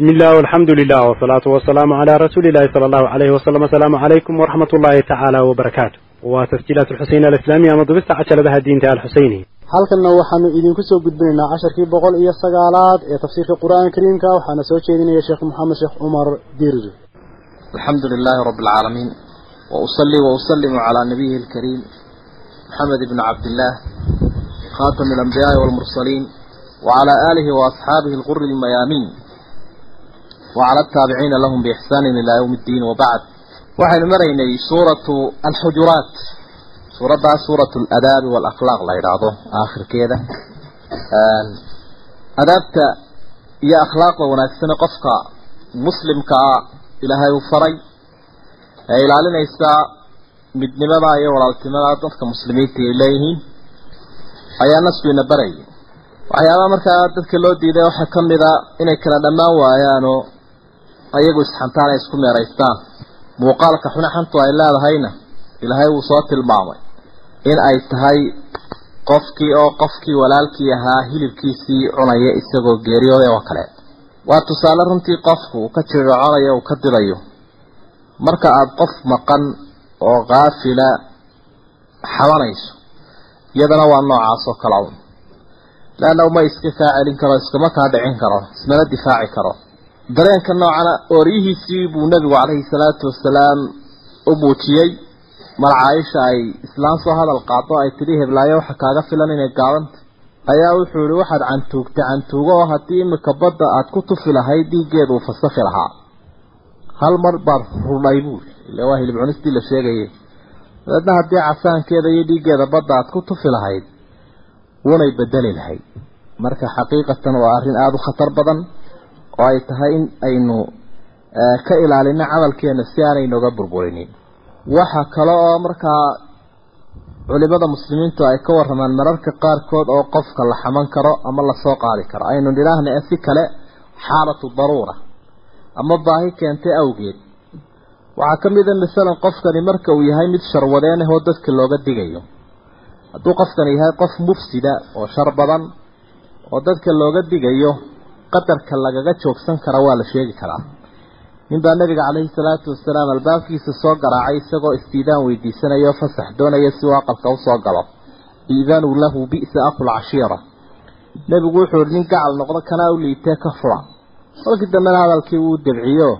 bismi illah alxamdu lilah wasalaatu wasalaamu calaa rasuulillahi sala allahu alayhi wasalam assalaamu calaykum waraxmat ullaahi tacaala wabarakaatu waa tasjiilaat alxuseyn alislaamiya ama dubista cajaladaha diinta alxuseyniya halkanna waxaanu idinku soo gudbinaynaa casharkii boqol iyo sagaalaad ee tafsiirka qur'aanka kariimka. Waxaana soo jeedinaya sheekh maxamed sheekh cumar diirzo alxamdu lilaahi rabbi alcaalamiin wa usalli wa usalimu calaa nabiyihi alkariim maxamed ibni cabdillaah khaatami alambiyaai walmursaliin wa calaa aalihi wa asxaabihi alquri almayaamiin وعلى التابعين لهم بإحسان إلى يوم الدين وبعد وحين مريني سورة الحجرات سورة سورة الأداب والأخلاق لا يرعضه آخر كده أدابت يا أخلاق ونكسن قفك مسلم كا ilaahay uu faray ee ilaalinaysa midnimada iyo walaaltinimada dadka muslimiinta ay leeyihiin ayaa nasbiina barayay waxyaabaha markaa dadka loo diiday waxaa ka mid a inay kala dhammaan waayaanoo ayagu isxantaan ay isku meeraystaan. Muuqaalka xune xantu ay leedahayna ilaahay wuu soo tilmaamay in ay tahay qofkii oo qofkii walaalkii ahaa hilibkiisii cunaya isagoo geeriyooday oo kale. Waa tusaale runtii qofku uu ka jiriconayo uu ka dilayo marka aada qof maqan oo kaafila xabanayso iyadana waa noocaas oo kale un. Leanna uma iska kaa celin karo iskama kaa dhicin karo ismana difaaci karo dareenka noocana ooryihiisii buu nebigu calayhi salaatu wasalaam u muujiyey. Mar caaisha ay islaan soo hadal qaado ay tidhi heblaayo waxa kaaga filan inay gaabanta. Ayaa wuxuu yihi waxaad cantuugtay cantuugo oo haddii imika badda aada ku tufi lahayd dhiiggeedu uu fasakhi lahaa. Hal mar baad rudhay buuri ile waa hilib cunistii la sheegayay dabeedna haddii casaankeeda iyo dhiiggeeda badda aada ku tufi lahayd wunay bedeli lahayd marka xaqiiqatan waa arrin aada u khatar badan oo ay tahay in aynu ka ilaalino camalkeena si aanay nooga burburinin. Waxa kale oo markaa culimada muslimiintu ay ka waramaan mararka qaarkood oo qofka la xaman karo ama la soo qaadi karo. Aynu nidhaahna si kale xaalatu daruura. Ama baahi keentay awgeed. Waxaa ka mid a masalan qofkani marka uu yahay mid sharwadeen ahoo dadka looga digayo. Hadduu qofkani yahay qof mufsida oo shar badan oo dadka looga digayo qadarka lagaga joogsan kara waa la sheegi karaa. Ninbaa nabiga calayhi salaatu wasalaam albaabkiisa soo garaacay isagoo istiidaan weydiisanayo fasax doonaya si uu aqalka u soo galo. Iidanu lahu bi'sa aqul cashiira. Nebigu wuxuu ihi nin gacal noqdo kanaa u liitee ka fura kolkii dambena hadalkii wuu debciyo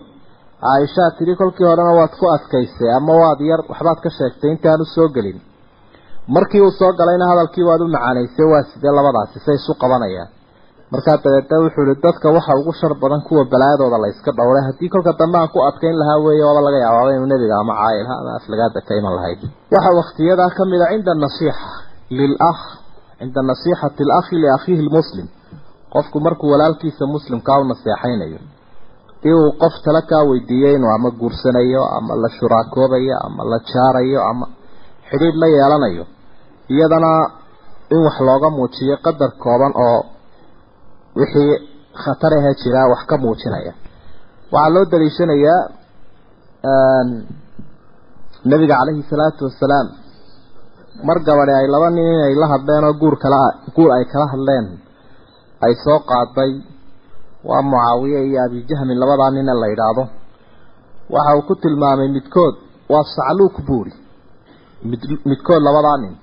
caaishaa tidhi kolkii horena waad ku adkaysay ama waad yar waxbaad ka sheegtay intaanu soo gelin. Markii uu soo galayna hadalkii waad u macaanaysay waa sidee labadaasi say isu qabanayaan markaa dabeedna wuxuu ihi dadka waxa ugu shar badan kuwa balaayadooda la iska dhowray. Haddii kolka dambe aan ku adkayn lahaa weeye waaba laga yaababa inuu nebiga ama caayilha ama aflagaada ka iman lahayd. Waxa waktiyadaa ka mid a cinda nasiixa lilakh cinda nasiixati alakhi liakhiihi lmuslim qofku markuu walaalkiisa muslimkaa u naseexaynayo dii uu qof tala kaa weydiiyey inuu ama guursanayo ama la shuraakoobayo ama la jaarayo ama xidhiidh la yeelanayo iyadana in wax looga muujiyo qadar kooban oo wixii khatar ahee jiraa wax ka muujinaya. Waxaa loo daliishanayaa nabiga calayhi salaatu wasalaam mar gabadhi ay laba nin inay la hadleen oo guur kala guur ay kala hadleen ay soo qaaday waa mucaawiye iyo abijahmin labadaa nine la yidhaahdo. Waxa uu ku tilmaamay midkood waa sacluuk buuri mid midkood labadaa nin.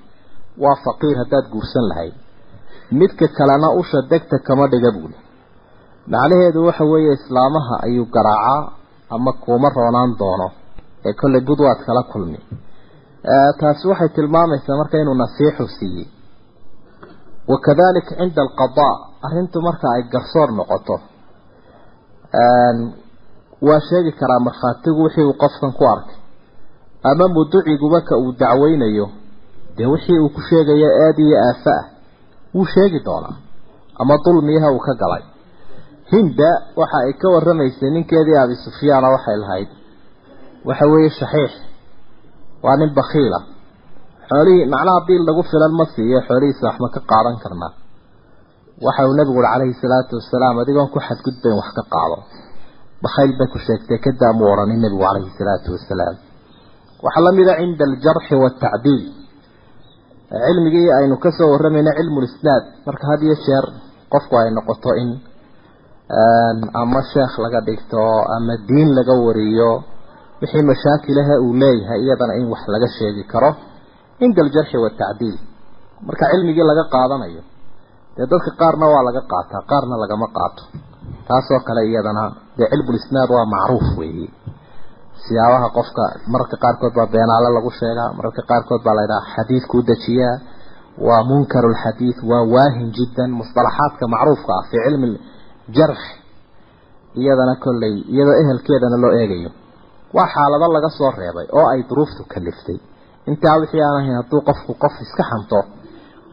Waa faqiir haddaad guursan lahayd midka kalena usha degta kama dhiga buuli macnaheedu waxa weeye islaamaha ayuu garaacaa ama kuuma roonaan doono ee kollay budwaad kala kulmi. Taasi waxay tilmaamaysaa marka inuu nasiixu siiyey. Wakadalika cinda alqadaa arrintu marka ay garsoor noqoto. Waa sheegi karaa markhaatigu wixii uu qofkan ku arkay. Ama muduciguba ka uu dacweynayo dee wixii uu ku sheegayo aada iyo aafa ah wuu sheegi doonaa. Ama dulmiyaha uu ka galay. Hinda waxa ay ka warramaysay ninkeedii abi sufyaana waxay lahayd. Waxa weeye shaxiix waa nin bakhiila. Xoolihii macnaha biil lagu filan ma siiyo xoolihiisa waxma ka qaadan karnaa. Waxa uu nabigu uri calayhi salaatu wasalaam adigoon ku xadgudbayn wax ka qaado. Bakhayl bay ku sheegtay kadaamuu odhanin nabigu calayhi salaatu wasalaam waxaa la mid a cinda aljarxi waaltacdiil cilmigii aynu ka soo warramayna cilmu lisnaad marka had iyo jeer qofku ay noqoto in ama sheekh laga dhigto ama diin laga wariyo wixii mashaakilaha uu leeyahay iyadana in wax laga sheegi karo cinda aljarxi watacdiil marka cilmigii laga qaadanayo dee dadka qaarna waa laga qaataa qaarna lagama qaato. Taasoo kale iyadana dee cilmulisnaad waa macruuf weeye siyaabaha qofka mararka qaarkood baa beenaale lagu sheegaa mararka qaarkood baa laydhaha xadiidkuu dejiyaa. Waa munkaru lxadiid waa waahin jiddan musطalaxaadka macruufka ah fii cilmi jarx iyadana kolley iyadoo ehelkeedana loo eegayo. Waa xaalado laga soo reebay oo ay duruuftu kaliftay intaa wixii aan ahayn hadduu qofku qof iska xanto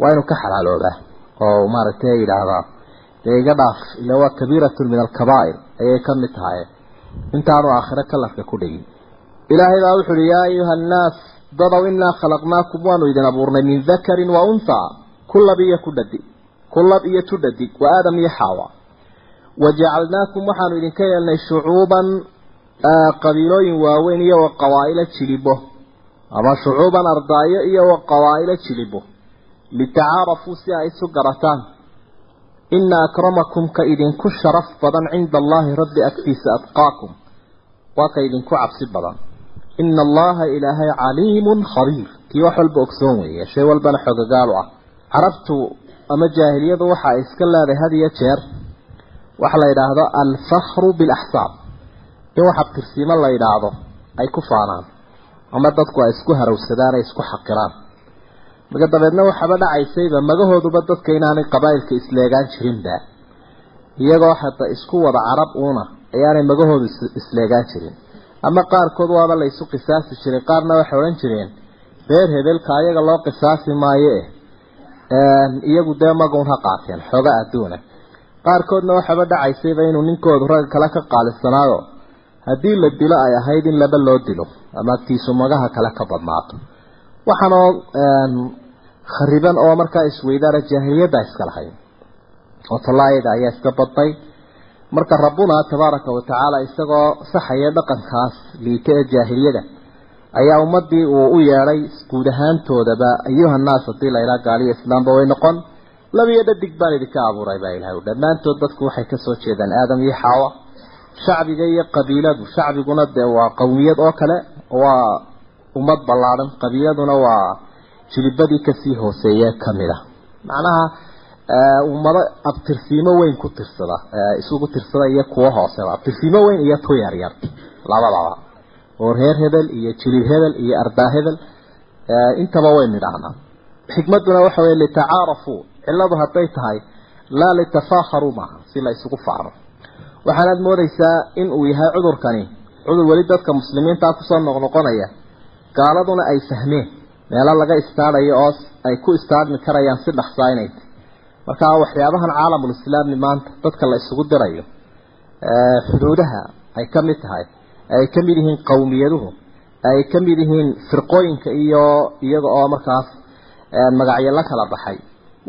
waa inuu ka xalaaloobaa oo maaragtay yidhaahdaa dee iga dhaaf ila waa kabiiratun min alkabaa'ir ayay ka tahay intaanu aakhiro kalarka ku dhigin. Ilaahay baa wuxu uhi yaa ayuha annaas dadow inaa khalaqnaakum waanu idin abuurnay min dakarin wa unhaa kulab iyo ku dhadig kulab iyo tu dhadig wa aadam iyo xaawa. Wajacalnaakum waxaanu idinka yeelnay shucuuban qabiilooyin waaweyn iyo wa qawaa'ila jilibo ama shucuuban ardaayo iyo wa qawaa'ila jilibo litacaarafuu si ay isu garataan ina akramakum ka idinku sharaf badan cinda allahi rabbi agtiisa adqaakum waa ka idinku cabsi badan. Ina allaha ilaahay caliimun khabiir. Kii wax walba ogsoon weeye shay walbana xogogaalu ah. Carabtu ama jaahiliyadu waxa ay iska leedahay had iyo jeer. Waxa la yidhaahdo alfakhru bilaxsaab in wax abtirsiimo la yidhaahdo ay ku faanaan. Ama dadku ay isku harowsadaan ay isku xaqiraan marka dabeedna waxaba dhacaysayba magahooduba dadka inaanay qabaa'ilka isleegaan jirinba. Iyagoo hata isku wada carab uuna ayaanay magahoodu isleegaan jirin. Ama qaarkood waaba la qisaasi jiray qaarna waxay odhan jireen reer hebelka ayaga loo qisaasi maayo eh. Iyagu dee magun ha qaateen xooga adduuna qaarkoodna waxaba dhacaysayba inuu ninkoodu ragga kale ka qaalisanaado haddii la dilo ay ahayd in laba loo dilo ama agtiisu magaha kale ka badnaato. Waxaanoo khariban oo markaa isweydaara jaahiliyadda iska lahayd oo tallaayada ayaa iska badnay marka rabbuna tabaaraka wa tacaala isagoo saxaya dhaqankaas liita ee jaahiliyada ayaa ummadii uu u yeedhay guud ahaantoodaba ayuha nnaas haddii la ilaa gaaliyo islaamba way noqon labiyo dhadig baan idinka abuuray baa ilahay dhammaantood dadku waxay ka soo jeedaan aadam iyo xaawa. Shacbiga iyo qabiiladu shacbiguna dee waa qowmiyad oo kale waa ummad ballaadhan qabiiladuna waa jilibadii ka sii hooseeye ka mid a macnaha ummado abtirsiimo weyn ku tirsada isugu tirsada iyo kuwo hooseba. Abtirsiimo weyn iyo tu yar yar. Labadaba. Oo reer hebel iyo jilib hebel iyo ardaa hebel. Intaba waynu idhaahnaa xikmaduna waxa weye litacaarafuu cilladu hadday tahay laa litafaakharuu maaha si la isugu faano. Waxaanaad moodaysaa in uu yahay cudurkani. Cudur weli dadka muslimiintaa ku soo noqnoqonaya. Gaaladuna ay fahmeen meelo laga istaadhayo oo ay ku istaadmi karayaan si dhaqsaa inay marka waxyaabahan caalamulislaami maanta dadka la isugu dirayo xuduudaha ay ka mid tahay ay ka mid yihiin qowmiyaduhu ay ka mid yihiin firqooyinka iyo iyaga oo markaas magacyo la kala baxay.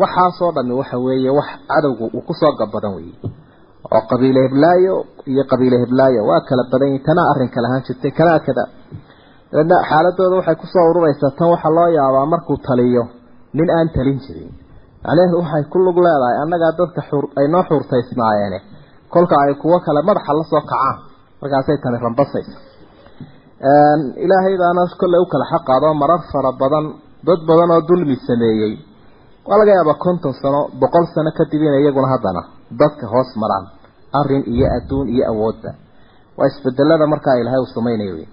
Waxaasoo dhami waxa weeye wax cadowgu uu ku soo gabadan weeye. Oo qabiile heblaayo iyo qabiile heblaayo waa kala badan yihiin tanaa arrinka lahaan jirtay kanaa kada dabeedna xaaladooda waxay ku soo ururaysaa tan waxaa loo yaabaa markuu taliyo nin aan talin jirin. Macnaheedu waxay ku lug leedahay annagaa dadka xur ay noo xuurtaysnaayeene kolka ay kuwo kale madaxa la soo kacaan markaasay tani rambasaysa ilaahay baana kolley u kala xaqaado marar fara badan dad badan oo dulmi sameeyey. Waa laga yaabaa konton sano boqol sano kadib inay iyaguna haddana dadka hoos maraan arrin iyo adduun iyo awoodba waa isbedelada markaa ilaahay uu samaynayo. wey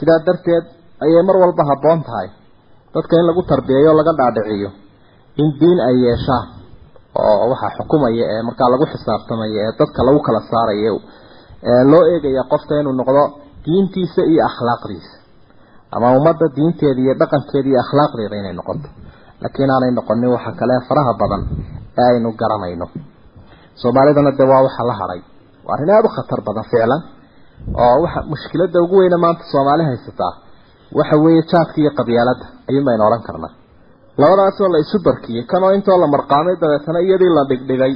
sidaa darteed ayay mar walba habboon tahay. Dadka in lagu tarbiyeeyo laga dhaadhiciyo. In diin ay yeeshaan oo waxaa xukumaya ee markaa lagu xisaabtamaya ee dadka lagu kala saarayo loo eegaya qofka inuu noqdo diintiisa iyo akhlaaqdiisa. Ama ummadda diinteeda iyo dhaqankeeda iyo akhlaaqdeeda inay noqoto. Laakiin aanay noqonin waxa kale faraha badan ee aynu garanayno. Soomaalidana dee waa waxa la haray. Waa arrin aada u khatar badan ficlan oo waxa mushkiladda ugu weyne maanta soomaali haysataa waxa weeye jaadka iyo qabyaaladda ayuun baynu odhan karnaa. Labadaasoo la isu barkiyey kanoo intoo la marqaamay dabeetana iyadii la dhigdhigay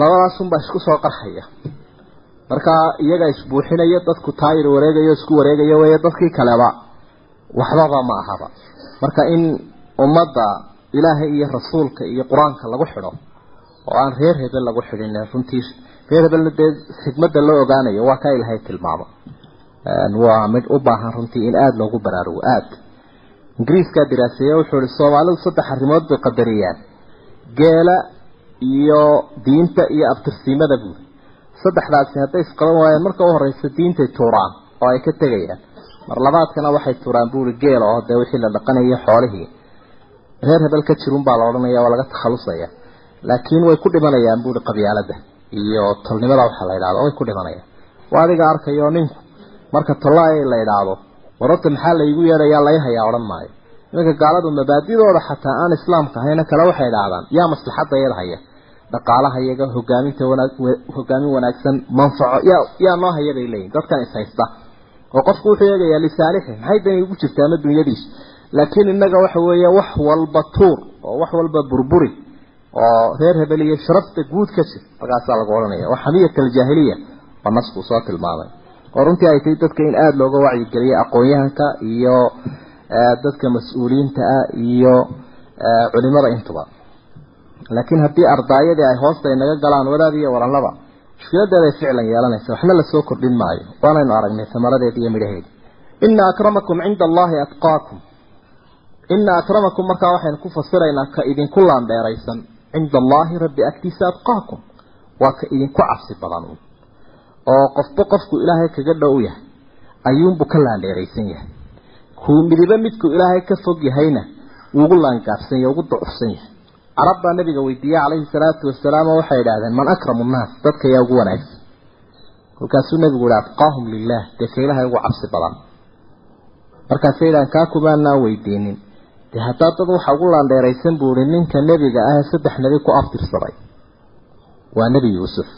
labadaasunbaa isku soo qarxaya. Markaa iyaga isbuuxinaya dadku taayir wareegayo isku wareegayo weeye dadkii kaleba waxbaba ma ahaba. Marka in ummadda ilaahay iyo rasuulka iyo qur'aanka lagu xidho oo aan reer hebel lagu xidhin runtii reer hebelna dee xikmadda loo ogaanayo waa kaa ilahay tilmaamo waa mid u baahan runtii in aada loogu baraarugo aada ingiriiskaa diraaseeye wuxuu ihi soomaalidu saddex arrimood bay qadariyaan geela iyo diinta iyo abtirsiimada buuri saddexdaasi hadday isqaban waayeen marka u horeysa diintay tuuraan oo ay ka tegayaan mar labaadkana waxay tuuraan buuri geela oo dee wixii la dhaqanayay xoolihii reer hebel ka jirun baa la odhanaya waa laga takhalusaya laakiin way ku dhimanayaan buuri qabyaalada iyo tolnimada waxaa la yidhahdo way ku dhimanayaan waa adiga arkayo ninku marka tollaay la yidhaahdo wararta maxaa laygu yeedhayaa laga hayaa odhan maayo. Iminka gaaladu mabaadidooda xataa aan islaamka ahayna kale waxay idhaahdaan yaa maslaxadda iyada haya dhaqaalaha iyaga hogaaminta wanaag hogaamin wanaagsan manfaco yaa yaa noo haya bay leeyihiin dadkan is haysta. Oo qofku wuxuu eegayaa lisaalixi maxay dani ugu jirtaa ama dunyadiisa laakiin innaga waxa weeye wax walba tuur oo wax walba burburi oo reer hebel iyo sharafta guud ka jir markaasaa lagu odhanaya waa xamiyat aljaahiliya waa nasku soo tilmaamay. Oo runtii ay tahay dadka in aada looga wacyigeliyo aqoon-yahanka iyo dadka mas'uuliyiinta ah iyo culimada intuba. Laakiin haddii ardaayadii ay hoosta inaga galaan wadaad iyo waranlaba mushkiladeeday ficlan yeelanaysa waxna la soo kordhin maayo. Waanaynu aragnay samaradeeda iyo midhaheeda ina akramakum cinda allahi atqaakum. Ina akramakum markaa waxaynu ku fasiraynaa ka idinku laandheeraysan cinda allahi rabbi agtiisa atqaakum waa ka idinku cabsi badan oo qofba qofku ilaahay kaga dhow yahay ayuunbu ka laandheeraysan yahay kuu midiba midku ilaahay ka fog yahayna wuugu laangaabsan yahay ugu ducufsan yahay carab baa nabiga weydiiyey calayhi salaatu wasalaam oo waxay idhaahdeen man akramu nnaas dadka yaa ugu wanaagsan kolkaasuu nabigu yihi atqaahum lilah dee ka ilaahay ugu cabsi badan markaasay idhahan kaa kumaanaan weydiinin dee haddaa dad waxa ugu laandheeraysan buu ihi ninka nebiga ah ee saddex nebi ku aftirsaday waa nebi yuusuf.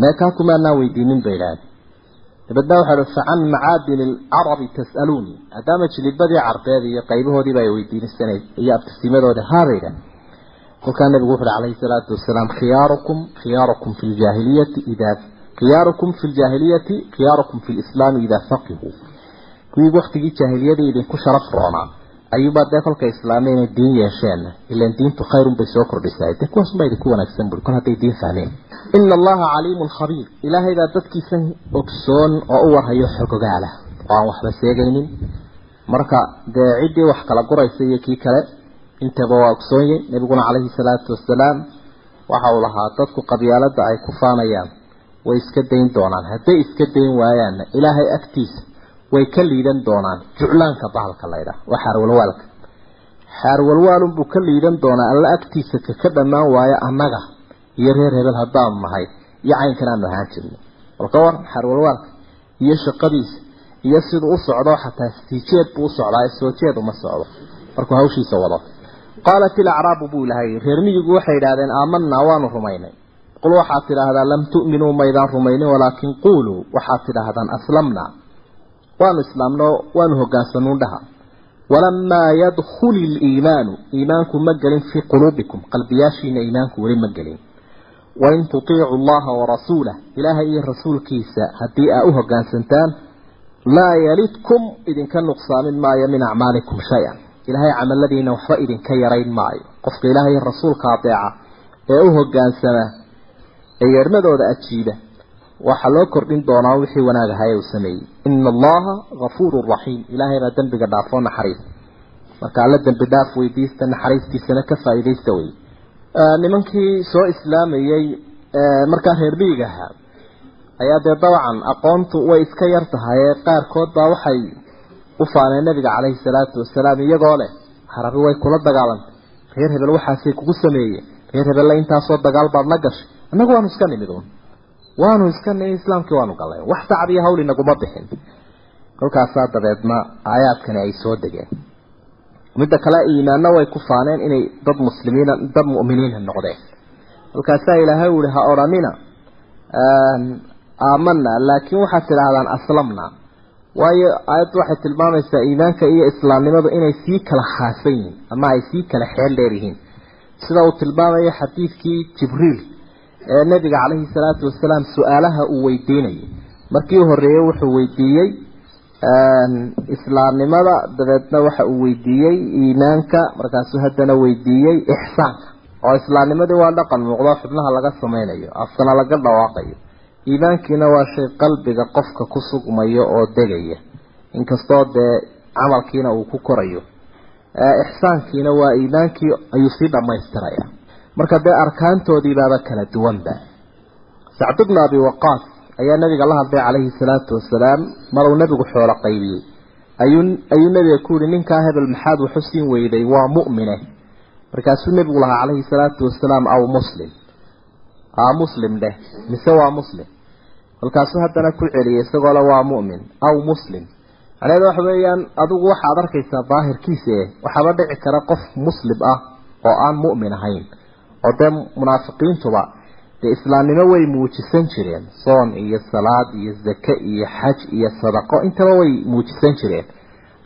Mee kaa kumaanaan weydiinin bay idhahdeen dabeedna waxaa uhi facan macaadini alcarabi tas'aluunii maadaama jilibadii carbeed iyo qaybahoodiiba ay weydiinisanay iyo abtirsiimadooda haabay idhahdeen kolkaa nabigu wuxu uhi calayhi salaatu wasalaam khiyaarukum khiyaarukum fi ljaahiliyati idaa khiyaarukum fi ljaahiliyati khiyaarukum fi lislaami idaa faqihuu kuwii waktigii jaahiliyadii idinku sharaf roonaa ayuubaa dee kolka islaamay inay diin yeesheenna ilan diintu khayrun bay soo kordhisaa dee kuwaas baa idinku wanaagsan buri kol hadday diin fahmeen ina allaha caliimun khabiir. Ilaahay baa dadkiisa ogsoon oo u warhayo xogogaala. Oo aan waxba seegaynin marka dee ciddii wax kala guraysa iyo kii kale intaba waa ogsoonye nabiguna calayhi salaatu wasalaam waxa uu lahaa dadku qabyaalada ay ku faanayaan way iska dayn doonaan. Hadday iska dayn waayaanna ilaahay agtiisa way ka liidan doonaan. Juclaanka bahalka laydhaah waa xaarwalwaalka. Xaarwalwaalunbuu ka liidan doonaa alla agtiisa kaka dhammaan waayo annaga iyo reer hebel haddaanu nahay iyo caynkan aanu ahaan jirno balka war xaarwalwaalka iyo shaqadiisa iyo siduu u socdo xataa siijeed buu u socdaa soo uma socdo. Markuu hawshiisa wado. Qaalat ilacraabu buu ilahay reer miyigu waxay idhahdeen aamanaa waanu rumaynay. Qul waxaad tidhaahdaa lam tu'minuu maydaan rumaynin walaakin quuluu. Waxaad tidhaahdaan aslamnaa waanu islaamno waanu hogaansanuun dhaha walamaa yadkhuli liimaanu iimaanku ma gelin fii quluubikum qalbiyaashiina iimaanku weli ma gelin. Wain tutiicu allaha warasuulah ilaahay iyo rasuulkiisa haddii aa u hogaansantaan laa yalidkum idinka nuqsaamin maayo min acmaalikum shay-an. Ilaahay camaladiina waxba idinka yarayn maayo. Qofka ilaahay rasuulka adeeca ee u hogaansama ee yeermadooda ajiiba waxaa loo kordhin doonaa wixii wanaag ahaye uu sameeyey. Ina allaha gafuurun raxiim ilaahay baa dembiga dhaafoo naxariis. Marka alla dembi dhaaf weydiista naxariistiisana ka faa'iidaysta wey. Nimankii soo islaamayey markaa reer miyiga ahaa ayaa dee dabcan aqoontu way iska yar tahay ee qaarkood baa waxay u faaneen nabiga calayhi salaatu wasalaam iyagoo leh harabi way kula dagaalantay. Reer hebel waxaasay kugu sameeyeen. Reer hebelle intaasoo dagaal baad la gashay. Annagu waanu iska nimid uun waanu iska nimid islaamkii waanu gallay wax tacab iyo hawl inaguma bixin. Kolkaasaa dabeedna aayaadkani ay soo degeen. Midda kale iimaanna way ku faaneen inay dad muslimiina dad mu'miniina noqdeen. Kolkaasaa ilaahay u yihi ha odhanina aamanaa laakiin waxaad tidhaahdaan aslamna. Waayo aayaddu waxay tilmaamaysaa iimaanka iyo islaamnimadu inay sii kala khaasan yihiin ama ay sii kala xeel dheer yihiin. Sida uu tilmaamayo xadiidkii jibriil ee nebiga calayhi salaatu wasalaam su'aalaha uu weydiinayay. Markii u horreeyey wuxuu weydiiyey islaamnimada dabeedna waxa uu weydiiyey iimaanka markaasuu haddana weydiiyey ixsaanka. Oo islaamnimadii waa dhaqan muuqdo xubnaha laga samaynayo afkana laga dhawaaqayo. Iimaankiina waa shay qalbiga qofka ku sugmayo oo degaya. Inkastoo dee camalkiina uu ku korayo. Ixsaankiina waa iimaankii ayuu sii dhammaystiraya marka dee arkaantoodiibaaba kala duwanba sacd bnu abi waqaas ayaa nabiga la hadlay calayhi salaatu wasalaam mar uu nabigu xoolo qaybiyey. Ayuu nabiga ku yihi ninkaa hebel maxaad waxu siin weyday? Waa mu'mine. Markaasuu nebigu lahaa calayhi salaatu wasalaam aw muslim. Muslim dheh. Mise waa muslim? Kolkaasuu haddana ku celiyay isagoo le waa mu'min. Aw muslim. Macnaheedu waxa weeyaan adigu waxaad arkaysaa daahirkiisa e waxaaba dhici kara qof muslim ah oo aan mu'min ahayn oo dee munaafiqiintuba dee islaamnimo way muujisan jireen. Soon iyo salaad iyo zake iyo xaj iyo sadaqo intaba way muujisan jireen.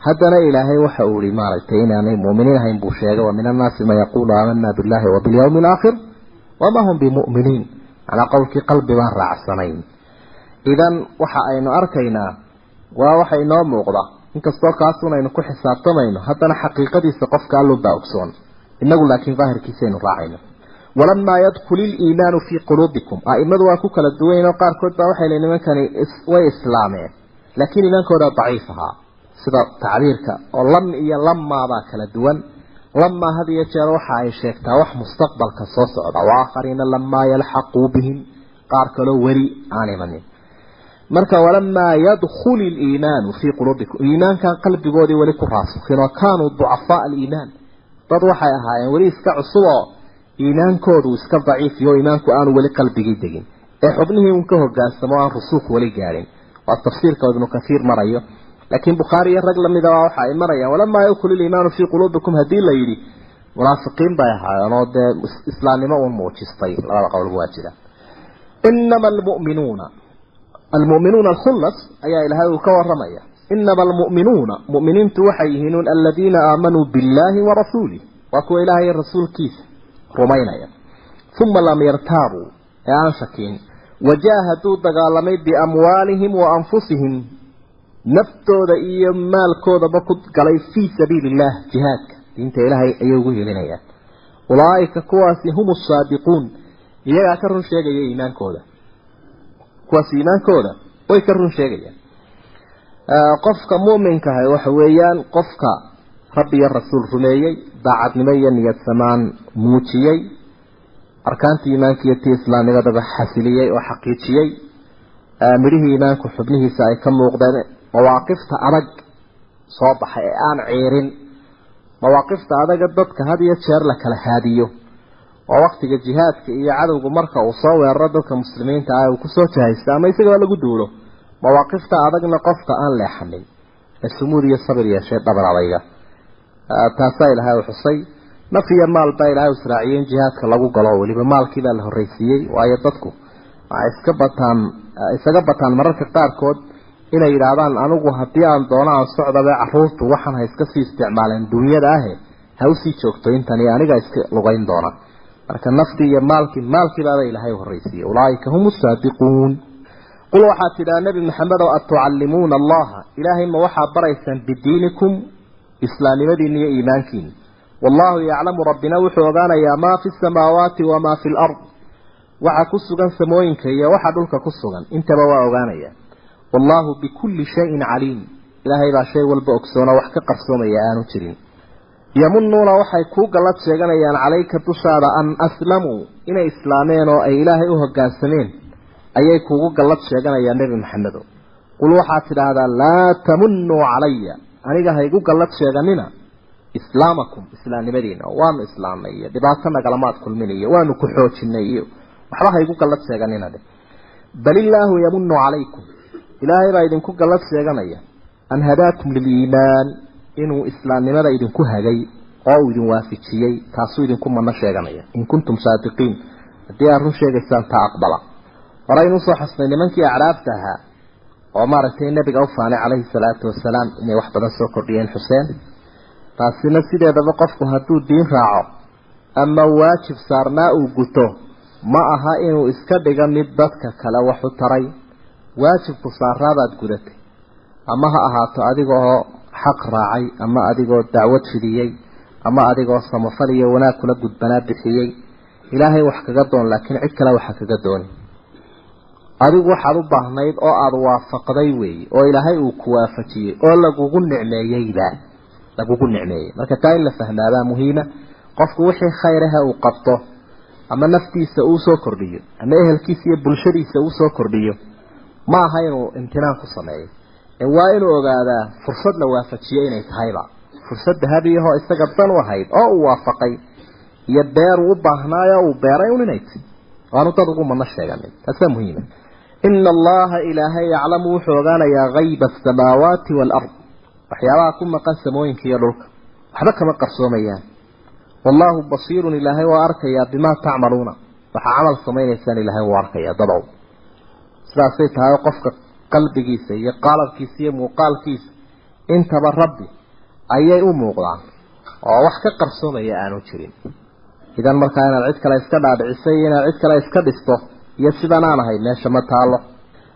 Haddana ilaahay waxa uu yihi maaragtay inaanay mu'miniin ahayn buu sheegay wa min annaasi man yaquulu aamana billahi wa bilyawmi alaakhir wama hum bimu'miniin. Macnaa qowlkii qalbi baan raacsanayn. Idan waxa aynu arkaynaa waa waxa inoo muuqda. Inkastoo kaasuun aynu ku xisaabtamayno haddana xaqiiqadiisa qofka allubaa ogsoon. Inagu laakiin daahirkiisaynu raacayno walamaa yadkul iliimaanu fii quluubikum a'imadu waa ku kala duwanyiin oo qaarkood baa waxay leeyiin nimankani way islaameen laakiin iimaankooda daciif ahaa sida tacbiirka oo lam iyo lamaabaa kala duwan. Lamaa had iyo jeer waxa ay sheegtaa wax mustaqbalka soo socda. Waakhariina lamaa yalxaquu bihim. Qaar kaloo weli aan imanin. Marka walamaa yadkul iliimaanu fii quluubikum iimaankan qalbigoodii weli ku raasukhin oo kaanuu ducafaa aliimaan. Dad waxay ahaayeen weli iska cusub oo iimaankoodu iska daciifiyo iimaanku aanu weli qalbigii degin. Ee xubnihii un ka hogaansamo aan rusuuq weli gaadhin waa tafsiirka ibnu kathiir marayo. Laakiin bukhaari iyo rag la mid a waxa ay marayaan walamaa yadkul iliimaanu fii quluubikum haddii la yidhi munaafiqiin bay ahaayeen oo dee islaamnimo un muujistay. Labada qowlba waa jira inama almu'minuuna almu'minuuna alkhullas ayaa ilaahay uu ka waramaya inama almu'minuuna mu'miniintu waxay yihiin aladiina aamanuu billaahi wa rasuulih waa kuwa ilaahay rasuulkiisa rumaynaya. Uma lam yartaabuu ee aan shakiin wajaahaduu dagaalamay biamwaalihim wa anfusihim naftooda iyo maalkoodaba ku galay fii sabiili illah jihaadka. Diinta ilaahay ayay ugu helinayaan ulaa'ika kuwaasi hum asaadiquun iyagaa ka run sheegaya iimaankooda. Kuwaas iimaankooda way ka run sheegayaan. Qofka mu'minkaha waxa weeyaan qofka rabbi iyo rasuul rumeeyey daacadnimo iyo niyad samaan muujiyey arkaantii iimaanka iyo tii islaamnimadaba xasiliyey oo xaqiijiyey midhihii iimaanku xubnihiisa ay ka muuqdeen mawaaqifta adag soo baxay ee aan ciirin. Mawaaqifta adaga dadka had iyo jeer la kala haadiyo oo waktiga jihaadka iyo cadowgu marka uu soo weeraro dadka muslimiinta ah uu ku soo jahaysta ama isagaba lagu duulo mawaaqifta adagna qofka aan leexanin ee sumuud iyo sabir yeeshee dhabar adayga taasaa ilaahay u xusay. Naf iyo maal baa ilaahay israaciyey in jihaadka lagu galo weliba maalkii baa la horreysiiyey waayo dadku waxay iska bataan isaga bataan mararka qaarkood inay yidhaahdaan anigu haddii aan doono aan socdabe caruurtu waxaan ha iska sii isticmaaleen dunyada ahe ha u sii joogto intani aniga iska lugayn doona. Marka naftii iyo maalkii maalkiibaaba ilaahay horreysiiyey ulaaika hum saadiquun. Qul waxaad tidhaha nebi maxamed oo atucallimuuna allaha. Ilaahay ma waxaad baraysaan bidiinikum islaamnimadiina iyo iimaankiina wallahu yaclamu rabbina wuxuu ogaanayaa maa fi samaawaati wamaa fi lard waxa ku sugan samooyinka iyo waxa dhulka ku sugan. Intaba waa ogaanaya wallahu bikulli shayin caliim. Ilaahay baa shay walba ogsoona wax ka qarsoomaya aanu jirin. Yamunuuna waxay kuu gallad sheeganayaan calayka dushaada an aslamuu inay islaameen oo ay ilaahay u hoggaansameen ayay kuugu gallad sheeganayaan nebi maxamedo. Qul waxaad tidhaahdaa laa tamunuu calaya aniga ha igu gallad sheeganina islaamakum islaamnimadiina. Waanu islaamnay iyo dhibaato nagalamaad kulmin iyo waanu ku xoojinay iyo waxba ha igu gallad sheeganina dheh bal illaahu yamunu calaykum. Ilaahay baa idinku gallad sheeganaya. An hadaakum liliimaan inuu islaamnimada idinku hagay oo uu idin waafijiyey taasuu idinku mano sheeganaya. In kuntum saadiqiin. Haddii aad run sheegaysaan taa aqbala. Horaynu u soo xasnay nimankii acraabta ahaa oo maaragtay nebiga u faanay calayhi salaatu wasalaam inay wax badan soo kordhiyeen xuseen. Taasina sideedaba qofku hadduu diin raaco ama waajib saarnaa uu guto ma aha inuu iska dhiga mid dadka kale wax u taray. Waajibku saaraabaad gudatay. Ama ha ahaato adigoo xaq raacay ama adigoo dacwad fidiyey ama adigoo samafal iyo wanaag kula gudbanaa bixiyey. Ilaahay wax kaga doon laakiin cid kale waxa kaga dooni adigu waxaad u baahnayd oo aada waafaqday weeye oo ilaahay uu ku waafajiyey oo lagugu nicmeeyeyba lagugu nicmeeyey marka taa in la fahmaabaa muhiima qofku wixii khayraha uu qabto ama naftiisa uu soo kordhiyo ama ehelkiisa iyo bulshadiisa uu soo kordhiyo ma aha inuu imtinaan ku sameeyo. Ee waa inuu ogaadaa fursad la waafajiyo inay tahayba. Fursad dahabiyahoo isaga dan u ahayd oo uu waafaqay iyo beer uu u baahnaayo uu beeray un inay ti waanu dad ugu mana sheeganin taasaa muhiima ina allaha ilaahay yaclamu wuxuu ogaanayaa hayba asamaawaati waalard waxyaabaha ku maqan samooyinka iyo dhulka waxba kama qarsoomayaan wallaahu basiirun ilaahay waa arkayaa bimaa tacmaluuna waxaa camal samaynaysaan ilaahay wuu arkayaa dadow sidaasay tahay qofka qalbigiisa iyo qaalabkiisa iyo muuqaalkiisa intaba rabbi ayay u muuqdaan oo wax ka qarsoomaya aanu jirin idan markaa inaad cid kale iska dhaadhicisay iyo sidan aan ahay meesha ma taalo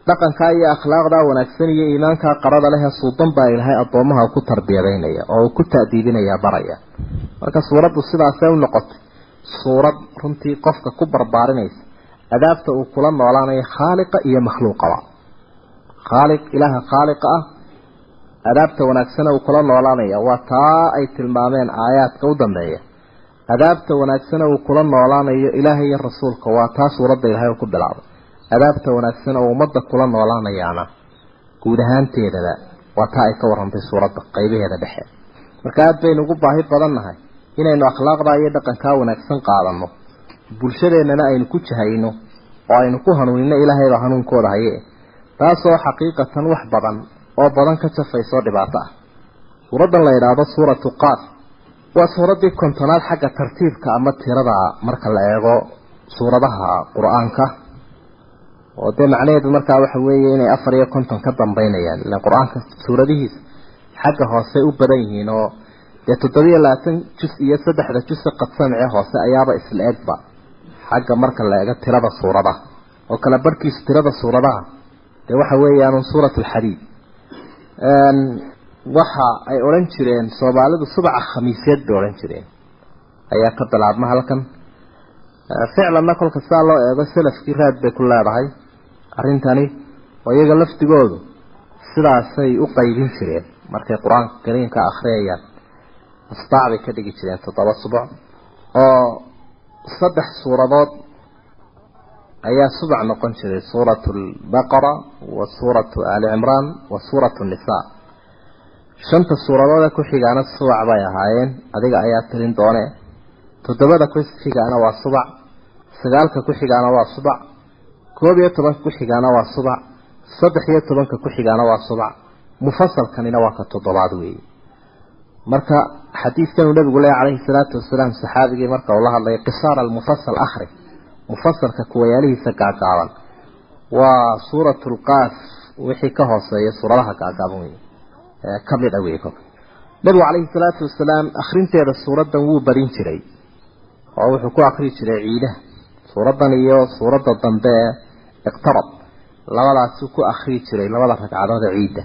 dhaqankaa iyo akhlaaqdaa wanaagsan iyo iimaankaa qarada leh suudan baa ilaahay addoomaha ku tarbiyadaynaya oo uu ku ta'diibinaya baraya. Marka suuraddu sidaasay u noqotay suurad runtii qofka ku barbaarinaysa adaabta uu kula noolaanayo khaaliqa iyo makhluuqaba khaaliq ilaaha khaaliqa ah adaabta wanaagsana uu kula noolaanaya waa taa ay tilmaameen aayaadka u dambeeya adaabta wanaagsana uu kula noolaanayo ilaahay iyo rasuulka waa taa suuradda ilaahay ku bilaabay. Adaabta wanaagsan oo ummadda kula noolaanayaana guud ahaanteedaba waa taa ay ka warrantay suuradda qaybaheeda dhexe. Marka aada baynu ugu baahi badan nahay inaynu akhlaaqdaa iyo dhaqankaa wanaagsan qaadanno bulshadeennana aynu ku jahayno oo aynu ku hanuunino ilaahayba hanuunkooda haye taasoo xaqiiqatan wax badan oo badan ka jafaysoo dhibaato ah. Suuraddan la yidhaahdo suuratu qaaf waa suuraddii kontonaad xagga tartiibka ama tirada marka la eego suuradaha qur'aanka oo dee macnaheedu markaa waxa weeye inay afar iyo konton ka dambeynayaan ilaan qur'aanka suuradihiisa xagga hoose u badan yihiin oo dee toddobiyo labaatan jus iyo saddexda jusa qadsamce hoose ayaaba isla egba xagga marka la eego tirada suuradaha oo kala barhkiisu tirada suuradaha dee waxa weeyaan suurat alxadiid waxa ay odhan jireen soomaalidu subaca khamiisyeed bay odhan jireen. Ayaa ka bilaabma halkan. Ficlanna kolka saa loo eego salafkii raad bay ku leedahay. Arrintani oo iyaga lafdigoodu sidaasay u qaybin jireen. Markay qur'aanka kariimka akhriyayaan asbaac bay ka dhigi jireen toddoba subac oo saddex suuradood ayaa subac noqon jiray. Suuratu albaqara wa suuratu ali cimraan wa suuratu nisaa shanta suuradood ee ku xigaana subac bay ahaayeen. Adiga ayaa tirin doone. Toddobada ku xigaana waa subac. Sagaalka ku xigaana waa subac. Koob iyo tobanka ku xigaana waa subac. Saddex iyo tobanka ku xigaana waa subac. Mufasalkanina waa ka toddobaad weeye marka xadiidkanuu nabigu leeya calayhi salaatu wasalaam saxaabigii marka uu la hadlay qisaar almufasal akhri mufasalka kuwayaalihiisa gaagaaban. Waa suuratu lqaaf wixii ka hooseeya suuradaha gaagaaban wey ka mid a wey kolka nabigu calayhi salaatu wasalaam akhrinteeda suuraddan wuu barin jiray oo wuxuu ku akri jiray ciidaha suuraddan iyo suuradda dambe ee iqtarab labadaasuu ku akrii jiray labada ragcadood ee ciidda.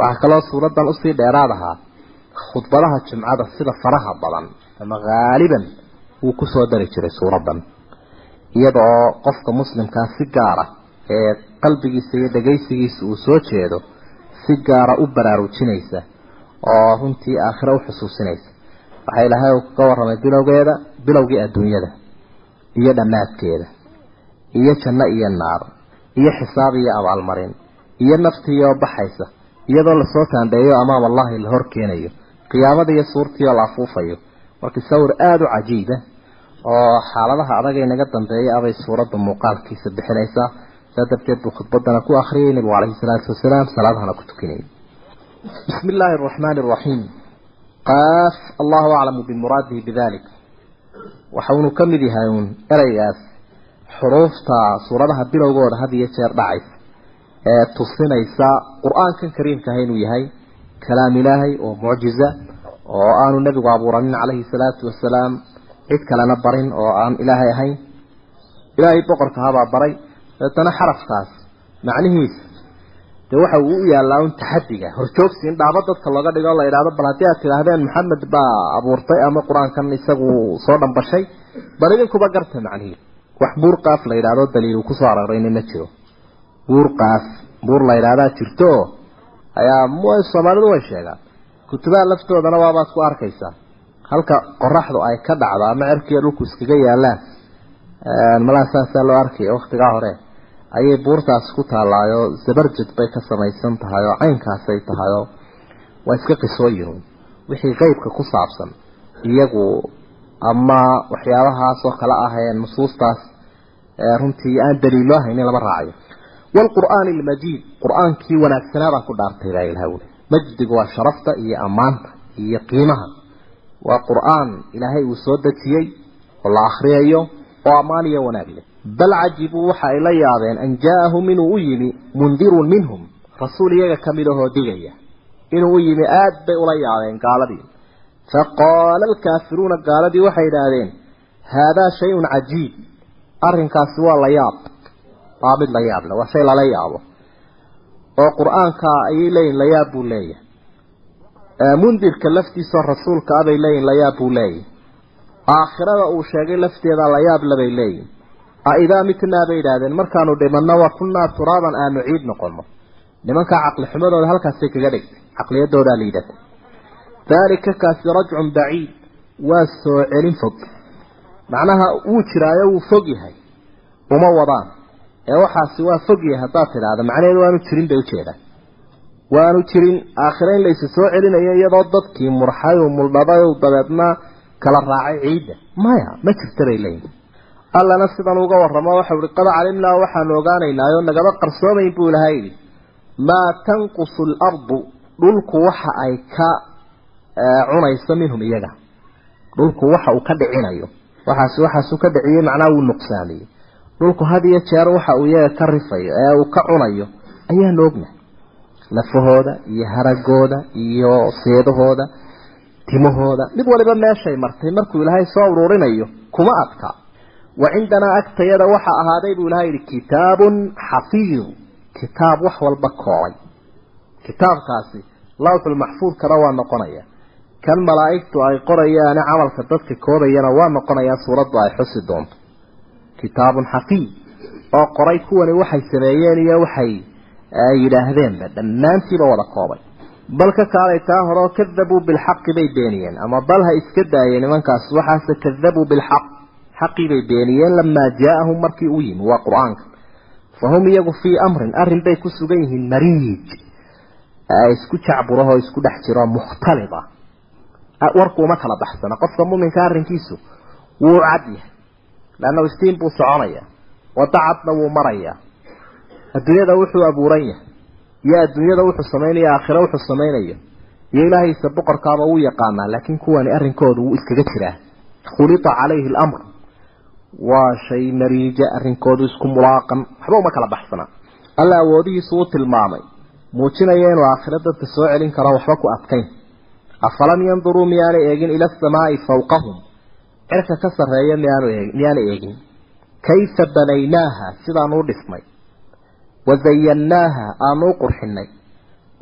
Waxaa kaloo suuraddan u sii dheeraad ahaa khudbadaha jumcada sida faraha badan ama haaliban wuu ku soo dari jiray suuraddan iyadoo qofka muslimkaa si gaara ee qalbigiisa iyo dhagaysigiisa uu soo jeedo si gaara u baraarujinaysa oo runtii aakhiro u xusuusinaysa. Waxaa ilaahay uu ka warramay bilowgeeda bilowgii adduunyada iyo dhammaadkeeda iyo janno iyo naar iyo xisaab iyo abaalmarin iyo naftiioo baxaysa iyadoo la soo taandheeyo amaam allahi la hor keenayo qiyaamada iyo suurtiioo la afuufayo. Marka sawir aada u cajiiba oo xaaladaha adagay naga dambeeya abay suuradda muuqaalkiisa bixinaysaa saa darteed buu khudbadana ku akhriyay nebigu calayhi salaatu wasalaam salaadahana ku tukinayay. Bismi illaahi araxmaani araxiim qaaf allahu aclamu bimuraadihi bidalik waxaunu ka mid yahay uun ereygaas xuruufta suuradaha bilowgooda had iyo jeer dhacaysa ee tusinaysa qur'aankan kariimkaah inuu yahay kalaam ilaahay oo mucjiza oo aanu nebigu abuuranin calayhi salaatu wasalaam cid kalena barin oo aan ilaahay ahayn. Ilaahay boqorka habaa baray deetana xarafkaas macnihiisa. Dee waxa uu u yaallaa un taxadiga horjoogsi in dhaabo dadka looga dhigo la idhahdo bal haddii aad tidhaahdeen maxamed baa abuurtay ama qur'aankan isagu soo dhambashay bal idinkuba garta macnihi wax buur qaaf la yidhahdo daliil uu ku soo arorayna ma jiro. Buur qaaf buur la yidhahdaa jirto ayaa soomaalidu way sheegaan. Kutubaha laftoodana waabaad ku arkaysaa. Halka qoraxdu ay ka dhacdo ama cerkiiyo dhulku iskaga yaalaan malaa loo arkaya waktigaa hore ayay buurtaas ku taallaayo zabarjad bay ka samaysan tahay oo caynkaasay tahay oo waa iska qisooyin wixii qeybka ku saabsan iyagu ama waxyaabahaas oo kale ah ee nusuustaas runtii aan daliilo haynin lama raacayo. Waalqur'aani almajiid qur'aankii wanaagsanaabaa ku dhaartay baa ilaha wuli majdigu waa sharafta iyo ammaanta iyo qiimaha. Waa qur'aan ilaahay uu soo dejiyey oo la akhriyayo oo ammaan iyo wanaag leh bal cajibuu waxa ay la yaabeen an jaa-ahum inuu u yimi mundirun minhum rasuul iyaga ka mid ahoo digaya. Inuu u yimi aada bay ula yaabeen gaaladii. Faqaala alkaafiruuna gaaladii waxay idhaahdeen haadaa shay-un cajiib arrinkaasi waa la yaab. Waa mid la yaab le waa shay lala yaabo. Oo qur'aanka ayay leeyihiin layaab buu leeyahay. Mundirka laftiisao rasuulka abay leeyihiin layaab buu leeyahay. Aakhirada uu sheegay lafteeda layaab labay leeyihiin aidaa mitnaa bay idhaahdeen markaanu dhimanno wa kunnaa turaaban aanu ciid noqono nimankaa caqli xumadooda halkaasay kaga dhigtay caqliyadoodaa liidata daalika kaasi rajcun baciid waa soo celin fog. Macnaha wuu jiraayo wuu fog yahay. Uma wadaan. Ee waxaasi waa fog yahay haddaad tidhaahda macnaheedu waanu jirin bay ujeedaan waanu jirin aakhire in laysu soo celinayo iyadoo dadkii murxay u muldhabay u dabeedna kala raacay ciidda. Maya ma jirta bay leeyihiin allana sidan uga warramo waxau ihi qad calimnaa waxaanu ogaanaynaayo nagaba qarsoomayn buu ilaha yidhi maa tanqusu alardu dhulku waxa ay ka cunayso minhum iyaga. Dhulku waxa uu ka dhicinayo. Waxaas waxaasuu ka dhiciyey macnaha wuu nuqsaamiyey dhulku had iyo jeer waxa uu iyaga ka rifayo ee uu ka cunayo. Ayaanu ognahay lafahooda iyo haragooda iyo seedahooda timahooda mid waliba meeshay martay markuu ilaahay soo uruurinayo kuma adka wa cindanaa agtayada waxa ahaaday buu ilahay yihi kitaabun xafiid kitaab wax walba koobay. Kitaabkaasi lawxulmaxfuudkana waa noqonaya. Kan malaa'igtu ay qorayaane camalka dadka koobayana waa noqonayaa suuraddu ay xusi doonto. Kitaabun xafiid oo qoray kuwani waxay sameeyeen iyo waxay yidhaahdeenba dhammaantiiba wada koobay. Bal ka kaalay taa horeo kadabuu bilxaqi bay beeniyeen ama bal ha xaqii bay beeniyeen lamaa jaa-ahum markii u yimi waa qur'aanka. Fahum iyagu fii amrin arrin bay ku sugan yihiin mariij isku jacburahoo isku dhex jiro mukhtalid ah. Warku uma kala baxsana. Qofka muminka arrinkiisu wuu cad yahay. Leanna istiin buu soconaya. Waddo cadna wuu marayaa adduunyada wuxuu abuuran yahay. Iyo adduunyada wuxuu samaynaya waa shay mariija arrinkoodu isku mulaaqan. Waxba uma kala baxsana. Alla awoodihiisu u tilmaamay. Muujinaya inuu aakhiro dadka soo celin karo waxba ku adkayn. Afalam yanduruu miyaanay eegin ila asamaai fawqahum? Cirka ka sarreeya miyaanu miyaanay eegin. Kayfa banaynaaha? Sidaanuu dhisnay wazayannaaha aanuu qurxinay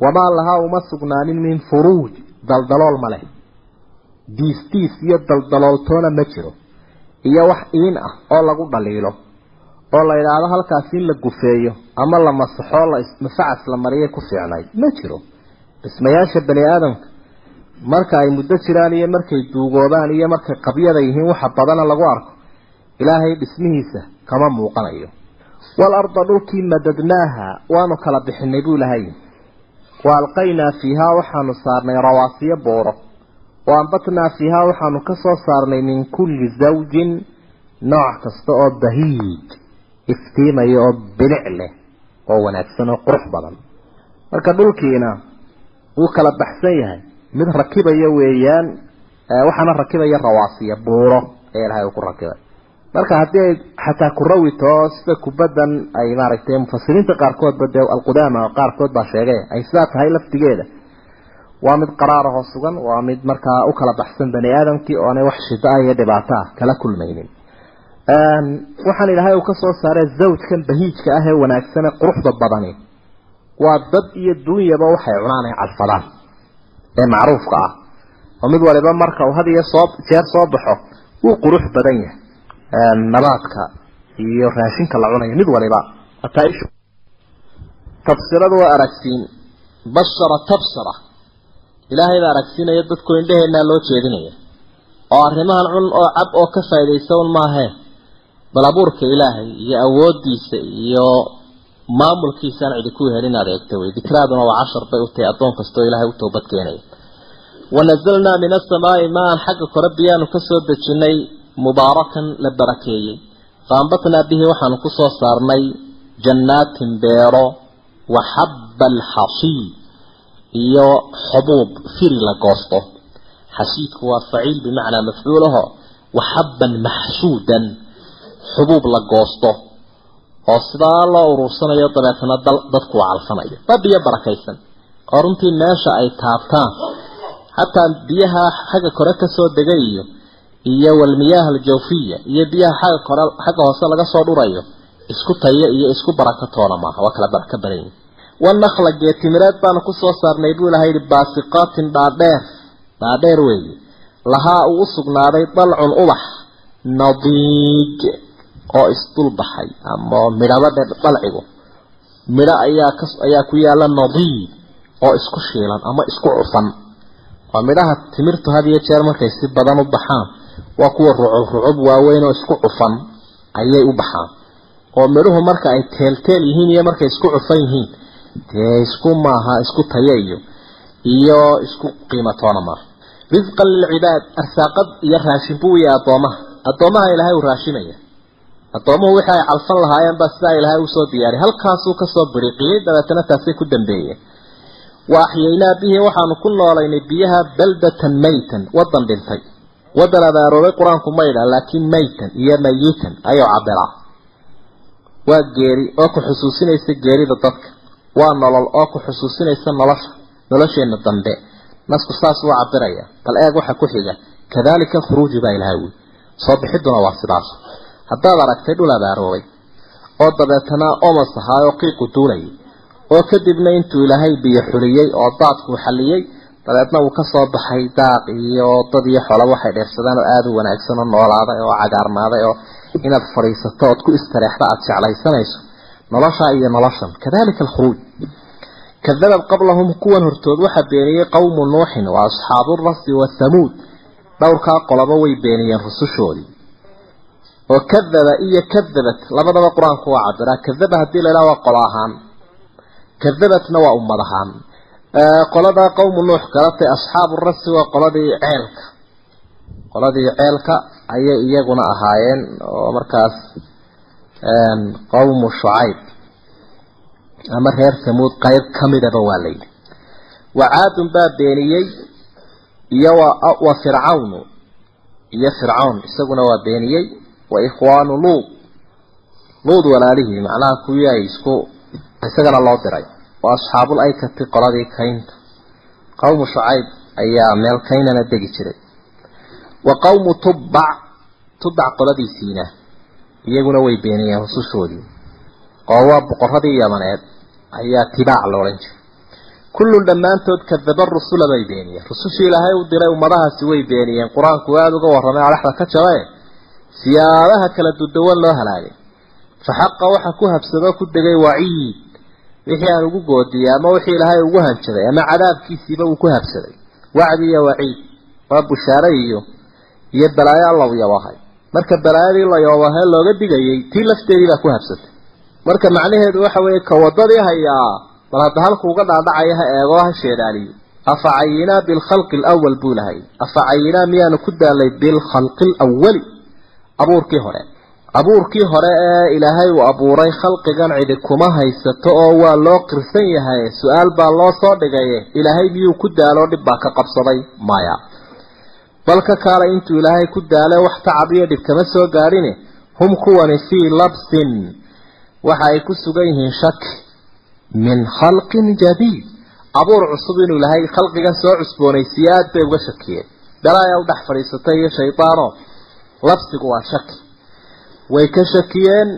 wamaa lahaa uma sugnaanin min furuuj? Daldalool ma leh. Diis diis iyo daldalooltoona ma jiro iyo wax iin ah oo lagu dhaliilo oo la yidhaahdo halkaasi in la gufeeyo ama la masaxoo lmafacas la mariyay ku fiicnay ma jiro. Dhismayaasha bani aadamka marka ay muddo jiraan iyo markay duugoobaan iyo markay qabyada yihiin waxa badana lagu arko ilaahay dhismihiisa kama muuqanayo. Waalarda dhulkii madadnaaha waanu kala bixinay buu ilahay wa alqaynaa fiihaa waxaanu saarnay rawaasiyo booro wa ambatnaa fiihaa waxaanu ka soo saarnay min kulli zawjin nooc kasta oo bahiij iftiimaya oo bilic leh oo wanaagsan oo qurux badan. Marka dhulkiina wuu kala baxsan yahay. Mid rakibaya weeyaan waxaana rakibaya rawaasiya buuro ee ilahay uu ku rakibay. Marka haddii ay xataa ku rawito sida kubaddan ay maaragtay mufasiriinta qaarkoodba dee alqudaama qaarkood baa sheegay ay sidaa tahay laftigeeda waa mid qaraarahoo sugan waa mid markaa u kala baxsan bani aadamkii oonay wax shida ah iyo dhibaato ah kala kulmaynin. Waxaan ilaahay uu ka soo saaray zawjkan bahiijka ah ee wanaagsane quruxda badani. Waa dad iyo duunyaba waxay cunaan ay cadfadaan ee macruufka ah. Oo mid waliba marka uu had iyo soo jeer soo baxo wuu qurux badan yahay. Nabaadka iyo raashinka la cunayo mid waliba ataaishu tabsiradu waa aragsiin bashara tabsara ilaahay baa aragsiinaya dadku indhaheenaa loo jeedinaya oo arrimahan cun oo cab oo ka faaidaysa un maahee bal abuurka ilaahay iyo awoodiisa iyo maamulkiisaan cidi ku helin adeegta wey dikraaduna waa cashar bay u tahay addoon kastoo ilaahay u toobad keenaya wanazalnaa min asamaai maan xagga kore biyaanu ka soo dejinay mubaarakan la barakeeyey. Faambatnaa bihi waxaanu ku soo saarnay jannaatin beero wa xabba alxasiid iyo xubuub firi la goosto. Xasiidku waa faciil bimacnaa mafcuulaho wa xabban maxsuudan xubuub la goosto oo sidaa loo urursanayo dabeetana dadku calfanayo. Waa biyo barakaysan oo runtii meesha ay taabtaan xataa biyaha xagga kore ka soo degay iyo iyo walmiyaaha aljawfiya iyo biyaha xagga kore xagga hoose laga soo dhurayo isku tayo iyo isku barakatoona maaha waa kala baraka badan wanakla geetimireed baanu ku soo saarnay buu ilahay yihi baasiqaatin dhaadheer dhaadheer weeye lahaa uu usugnaaday dalcun ubax nadiij oo isdul baxay ama midhaba dhe dalcigu midho ayaa ka ayaa ku yaalla nadiij oo isku shiilan ama isku cufan waa midhaha timirtu had iyo jeer markay si badan u baxaan waa kuwa rucub rucub waaweyn oo isku cufan ayay u baxaan oo midhuhu marka ay teelteel yihiin iyo markay isku cufan yihiin dee isku maaha isku tayo iyo iyo isku qiimatoona maaha risqan lilcibaad arsaaqad iyo raashin buu yahay addoomaha. Addoomaha ilaahay uu raashimaya addoomuhu wixii ay calfan lahaayeen baa sidaa ilaahay u soo diyaariy halkaasuu ka soo biriqiyey dabeetana taasay ku dambeeyeen wa axyaynaa bihi waxaanu ku noolaynay biyaha baldatan maytan wadan dhintay. Wadan abaaroobay qur'aanku ma idha laakiin maytan iyo mayitan ayuu cabiraa waa geeri oo ku xusuusinaysa geerida dadka waa nolol oo ku xusuusinaysa nolosha nolosheena dambe. Nasku saas uu cabiraya bal eeg waxa ku xiga. Kadalika khuruuji baa ilahay wi soo bixiduna waa sidaas. Haddaad aragtay dhul abaaroobay oo dabeetana omas ahaa oo qiiqu duulayay oo kadibna intuu ilaahay biyo xuliyey oo daadkuu xaliyey dabeedna uu ka soo baxay daaq iyo dad iyo xolaba waxay dheersadaan oo aada u wanaagsan oo noolaaday oo cagaarnaaday oo inaad fadhiisato ood ku istareexda aada jeclaysanayso noloshaa iyo noloshan kadalika alkhuruuj. Kadabad qablahum kuwan hortood waxaa beeniyey qowmu nuuxin wa asxaabu rasi wathamuud dhowrkaa qoloba way beeniyeen rusushoodii. Oo kadaba iyo kadabat labadaba qur'aanku waa cabiraa kadaba haddii la idhaha waa qolo ahaan. Kadabatna waa ummad ahaan. Qoladaa qowmu nuux galatay asxaabu rasi waa qoladii ceelka. Qoladii ceelka ayay iyaguna ahaayeen oo markaas qowmu shucayb ama reer tamuud qayb kamidaba waa la yidhi. Wacaadun baa beeniyey iyo wa fircawnu iyo fircawn isaguna waa beeniyey. Wa ikhwaanu luud. Luud walaalihii macnaha kuwii ay isku isagana loo diray. Wa asxaabul aykati qoladii kaynta. Qowmu shucayb ayaa meel kaynana degi jiray. Wa qowmu tubbac tubbac qoladiisiina iyaguna way beeniyeen rusushoodii oo waa boqoradii yamaneed ayaa tibaac la odhan jiray. Kullun dhammaantood kadaba rusula bay beeniyeen. Rusushii ilaahay u diray ummadahaasi way beeniyeen. Qur'aanku aada uga warramay adhaxda ka jabae siyaabaha kala duduwan loo halaagay. Fa xaqa waxa ku habsadoo ku degay waciid wixii aan ugu goodiyey ama wixii ilaahay ugu hanjaday ama cadaabkiisiiba uu ku habsaday. Wacdi iyo waciid waa bushaare iyo iyo balaayo allaw yabahay marka balaayadii la yoobahe looga digayay tii lafteedii baa ku habsatay. Marka macnaheedu waxa weeye ka wadadii hayaa bal hadda halku uga dhaadhacaya ha eego ha sheedaaliyo afa cayinaa bilkhalqi alawal buu lahay. Afa cayinaa miyaanu ku daalay bilkhalqi alawali abuurkii hore. Abuurkii hore ee ilaahay uu abuuray khalqigan cidi kuma haysato oo waa loo qirsan yahay. Su'aal baa loo soo dhigaye ilaahay miyuu ku daalo dhib baa ka qabsaday? Maya bal ka kaalay intuu ilaahay ku daale wax tacab iyo dhib kama soo gaadhine hum kuwani fii labsin. Waxa ay ku sugan yihiin shaki min khalqin jadiid. Abuur cusub inuu ilaahay khalqigan soo cusboonaysiiye aada bay uga shakiyeen. Balaayaa udhex fadhiisatay iyo shaydaano labsigu waa shaki way ka shakiyeen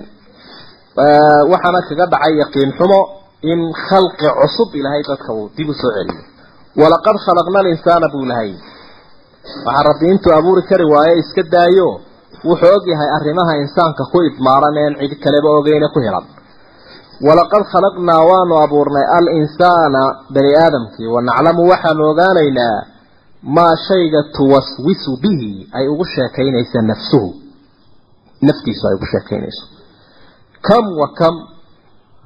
waxaana kaga dhacay yaqiin xumo in khalqi cusub ilaahay dadka uu dib u soo walaqad khalaqna alinsaana buu lahay waxaa rabbi intuu abuuri kari waaye iska daayo wuxuu og yahay arrimaha insaanka ku idmaaran een cid kaleba ogeyne ku helan walaqad khalaqnaa waanu abuurnay al insaana bani aadamkii wanaclamu waxaanu ogaanaynaa maa shayga tuwaswisu bihi ay ugu sheekaynaysa nafsuhu. Naftiisu ay ugu sheekaynayso. Kam wa kam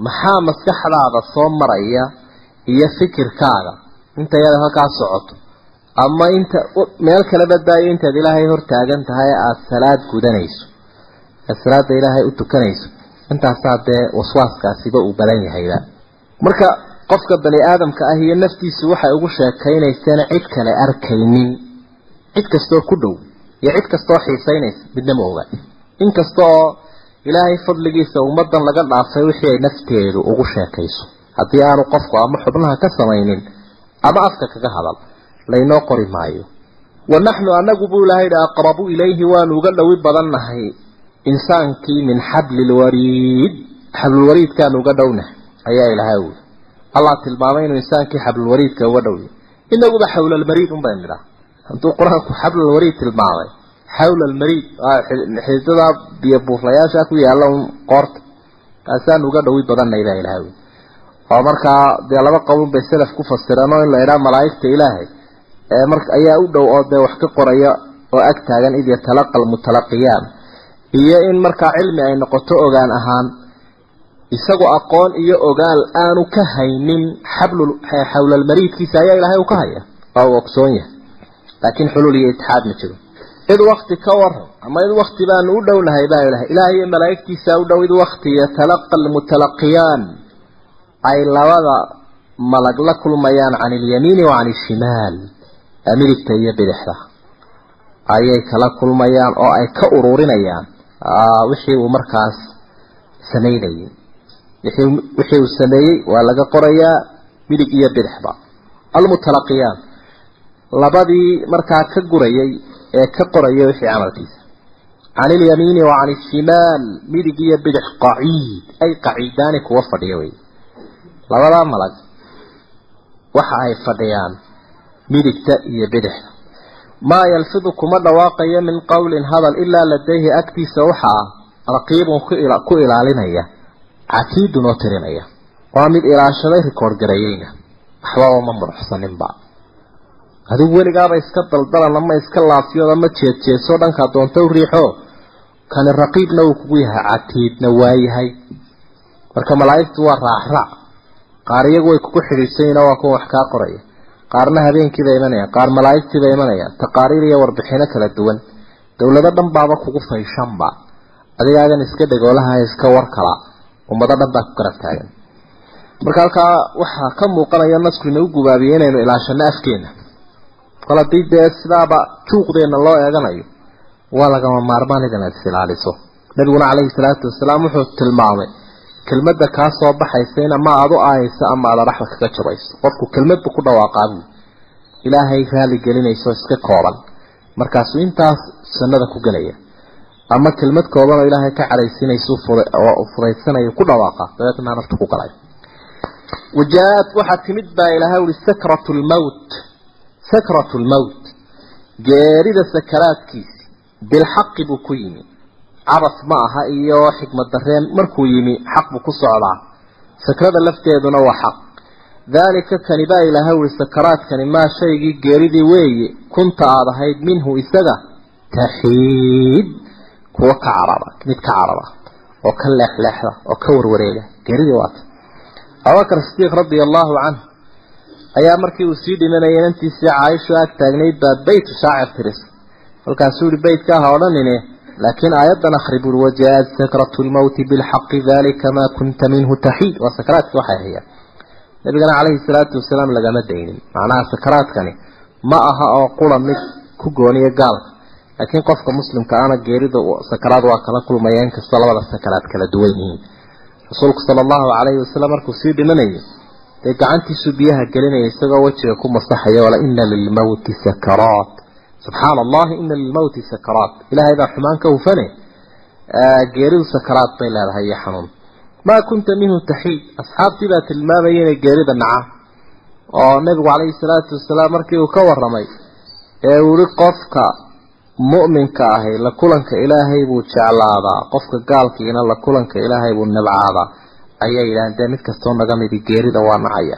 maxaa maskaxdaada soo maraya iyo fikirkaaga? Inta yada halkaa socoto ama inta meel kala badbaayo intaad ilaahay hor taagan tahay aada salaad gudanayso. Aad salaada ilaahay u tukanayso. Intaasaa dee waswaaskaasiba uu badan yahayba marka qofka bani aadamka ah iyo naftiisu waxay ugu sheekaynayseen cid kale arkaynin. Cid kastoo ku dhow iyo cid kastoo xiisaynaysa midna ma oga. Inkasta oo ilaahay fadligiisa ummadan laga dhaafay wixii ay nafteedu ugu sheekayso. Haddii aanu qofku ama xubnaha ka samaynin ama afka kaga hadal laynoo qori maayo. Wa naxnu anagu buu ilahay hi aqrabu ilayhi waanu uga dhowi badannahay insaankii min xabli lwariid xablulwariidkaanu uga dhownahay ayaa ilahay ui allah tilmaamay inuu insaankii xablulwariidka uga dhowya inaguba xawlalmariid un baynu nidhaha hadduu qur'aanku xablulwariid tilmaamay xawla almariid xididada biyo buuflayaasha ku yaalla un qoorta kaasaanu uga dhowi badannahay baa ilahay ui oo markaa dee laba qowlun bay salaf ku fasireen oo in la idhaha malaa'igta ilaahay mar ayaa u dhow oo dee wax ka qoraya oo ag taagan id yatalaqa almutalaqiyaan iyo in markaa cilmi ay noqoto ogaan ahaan isagoo aqoon iyo ogaal aanu ka haynin xablul xawlalmariidkiisa ayaa ilaahay u ka haya waa uu ogsoon yahay. Laakiin xuluul iyo itixaad ma jiro. Id wakti ka waran ama id wakti baanu u dhownahay baa ilahay ilaahay iyo malaa'igtiisa u dhow id wakti yatalaqa almutalaqiyaan ay labada malag la kulmayaan can ilyamiini wa can ishimaal midigta iyo bidixda ayay kala kulmayaan oo ay ka ururinayaan wixii uu markaas samaynayey wixii uu sameeyey waa laga qorayaa midig iyo bidixba almutalaqiyaan labadii markaa ka gurayay ee ka qoraya wixii camalkiisa. Can ilyamiini wa can ishimaal midig iyo bidix qaciid. Ay qaciidaani kuwa fadhiya wey labadaa malag waxa ay fadhiyaan midigta iyo bidixda. Maa yalfidu kuma dhawaaqayo min qowlin hadal ilaa ladayhi agtiisa waxa ah raqiibun ku ilaalinaya catiidun oo tirinaya. Waa mid ilaashaday rikoord gareeyeyna. Waxbaba ma muruxsaninba adigu weligaaba iska daldalan ama iska laafiyood ama jeedjeeso dhankaa doonta u riixo. Kani raqiibna uu kugu yahay catiidna waa yahay. Marka malaa'igtu waa raacraac qaar iyagu way kugu xidhiidsanyiin waa kuwa wax kaa qoraya qaarna habeenkiiba imanayaan qaar malaa'igtiiba imanayaan taqaariir iyo warbixino kala duwan. Dowlado dhan baaba kugu fayshanba adigaagan iska dhegoolaha iska warkala ummado dhan baa ku garab taagan. Marka halkaa waxaa ka muuqanaya nasku inagu gubaabiyey inaynu ilaashano afkeena kol haddii dee sidaaba juuqdeena loo eeganayo waa lagama maarmaan idan aad is ilaaliso. Nabiguna calayhi salaatu wasalaam wuxuu tilmaamay kelmadda kaa soo baxaysa in ama aada u aayayso ama aada dhaxda kaga jabayso qofku kelmadbu ku dhawaaqaa buu ilaahay raali gelinayso iska kooban. Markaasuu intaas sunnada ku gelaya. Ama kelmad kooban oo ilaahay ka cadhaysiinayso oo fudaysanayo ku dhawaaqa dabeetna nafta ku galay. Wajaat waxaa timid baa ilaahay uri sakratu lmowt sakratu lmowt geerida sakaraadkiisi bilxaqi buu ku yimi cabas ma aha iyo xikmad dareen markuu yimi xaq buu ku socdaa. Sakrada lafteeduna waa xaq. Daalika kani baa ilaahay uri sakaraadkani maa shaygii geeridii weeye kunta aada ahayd minhu isaga taxiid kuwa ka caraba mid ka caraba oo ka leexleexda oo ka warwareega geeridii waata. Abubakar sidiiq radia allahu canhu ayaa markii uu sii dhimanayay inantiisii caaisho ag taagnayd baa beytu shaacir tiris. Markaasuu yihi beytka ha odhanine laakiin aayadan akhri buri wajaat sakratu lmowti bilxaqi dalika maa kunta minhu taxiid waa sakaraadki waxay hayaan nabigana calayhi salaatu wasalaam lagama daynin macnaha sakaraadkani ma aha oo qura mid ku gooniya gaalka laakiin qofka muslimka ana geerida sakaraad waa kala kulmaya inkastoo labada sakaraad kala duwan yihiin rasuulku sala allahu calayhi wasalam markuu sii dhimanayay dee gacantiisuu biyaha gelinaya isagoo wejiga ku masaxaya wala ina lilmowti sakaraat subxaana allahi ina lilmowti sakaraat. Ilaahay baa xumaan ka hufane geeridu sakaraad bay leedahay iyo xanuun. Maa kunta minhu taxiid. Asxaabtii baa tilmaamayay inay geerida nacaan oo nebigu calayhi salaatu wasalaam markii uu ka waramay ee uri qofka mu'minka ahi la kulanka ilaahay buu jeclaadaa. Qofka gaalkiina la kulanka ilaahay buu nabcaadaa. Ayay yidhahdeen dee mid kastoo naga midi geerida waa nacaya.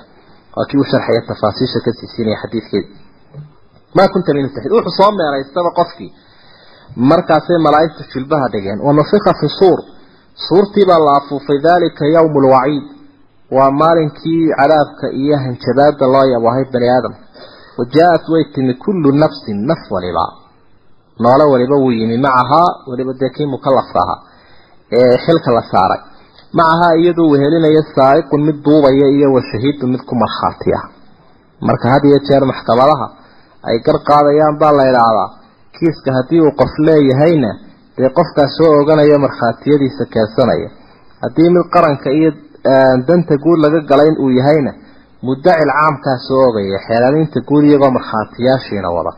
Waa kii u sharxaya tafaasiisha ka siisiinaya xadiidkeeda maa kunta min taxid wuxuu soo meeraystaba qofkii. Markaasay malaa'igtu jilbaha dhigeen. Wanufika fi suur. Suurtii baa la afuufay daalika yowmu lwaciid waa maalinkii cadaabka iyo hanjabaada loo yabahay bani aadam. Wajaa-at way timi kullu nafsin naf waliba. Noole waliba wuu yimi. Macahaa waliba dee kii mukalafka ahaa. Ee xilka la saaray. Macahaa iyadoo wehelinaya saa'iqun mid duubaya iyo wa shahiidun ay gar qaadayaan baa la idhaahdaa kiiska haddii uu qof leeyahayna dee qofkaas soo oganaya markhaatiyadiisa keensanaya. Haddii mid qaranka iyo danta guud laga galay uu yahayna mudacil caamkaa soo ogaya xeelaalinta guud iyagoo markhaatiyaashiina wada.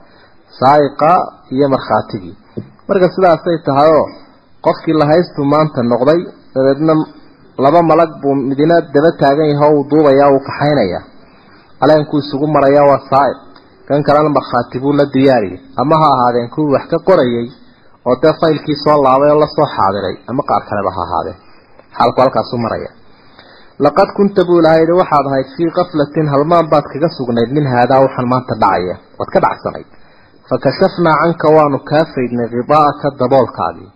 Saa'iqa iyo markhaatigii. Marka sidaasay tahayoo qofkii lahaystu maanta noqday dabeedna laba malag buu midina daba taagan yahay oo uu duubayaa uu kaxaynaya. Aleenkuu isugu marayaa waa saa'iq kan kalena markhaati buu la diyaariyay ama ha ahaadeen kuwii wax ka qorayay oo dee faylkii soo laabay oo la soo xaadiray ama qaar kaleba ha ahaadeen. Xaalku halkaasu maraya. Laqad kunta buu ilahayd waxaad ahayd fii kaflatin halmaan baad kaga sugnayd min haadaa waxaan maanta dhacaya. Waad ka dhacsanayd. Fakashafnaa canka waanu kaa faydnay khidaa'aka daboolkaagii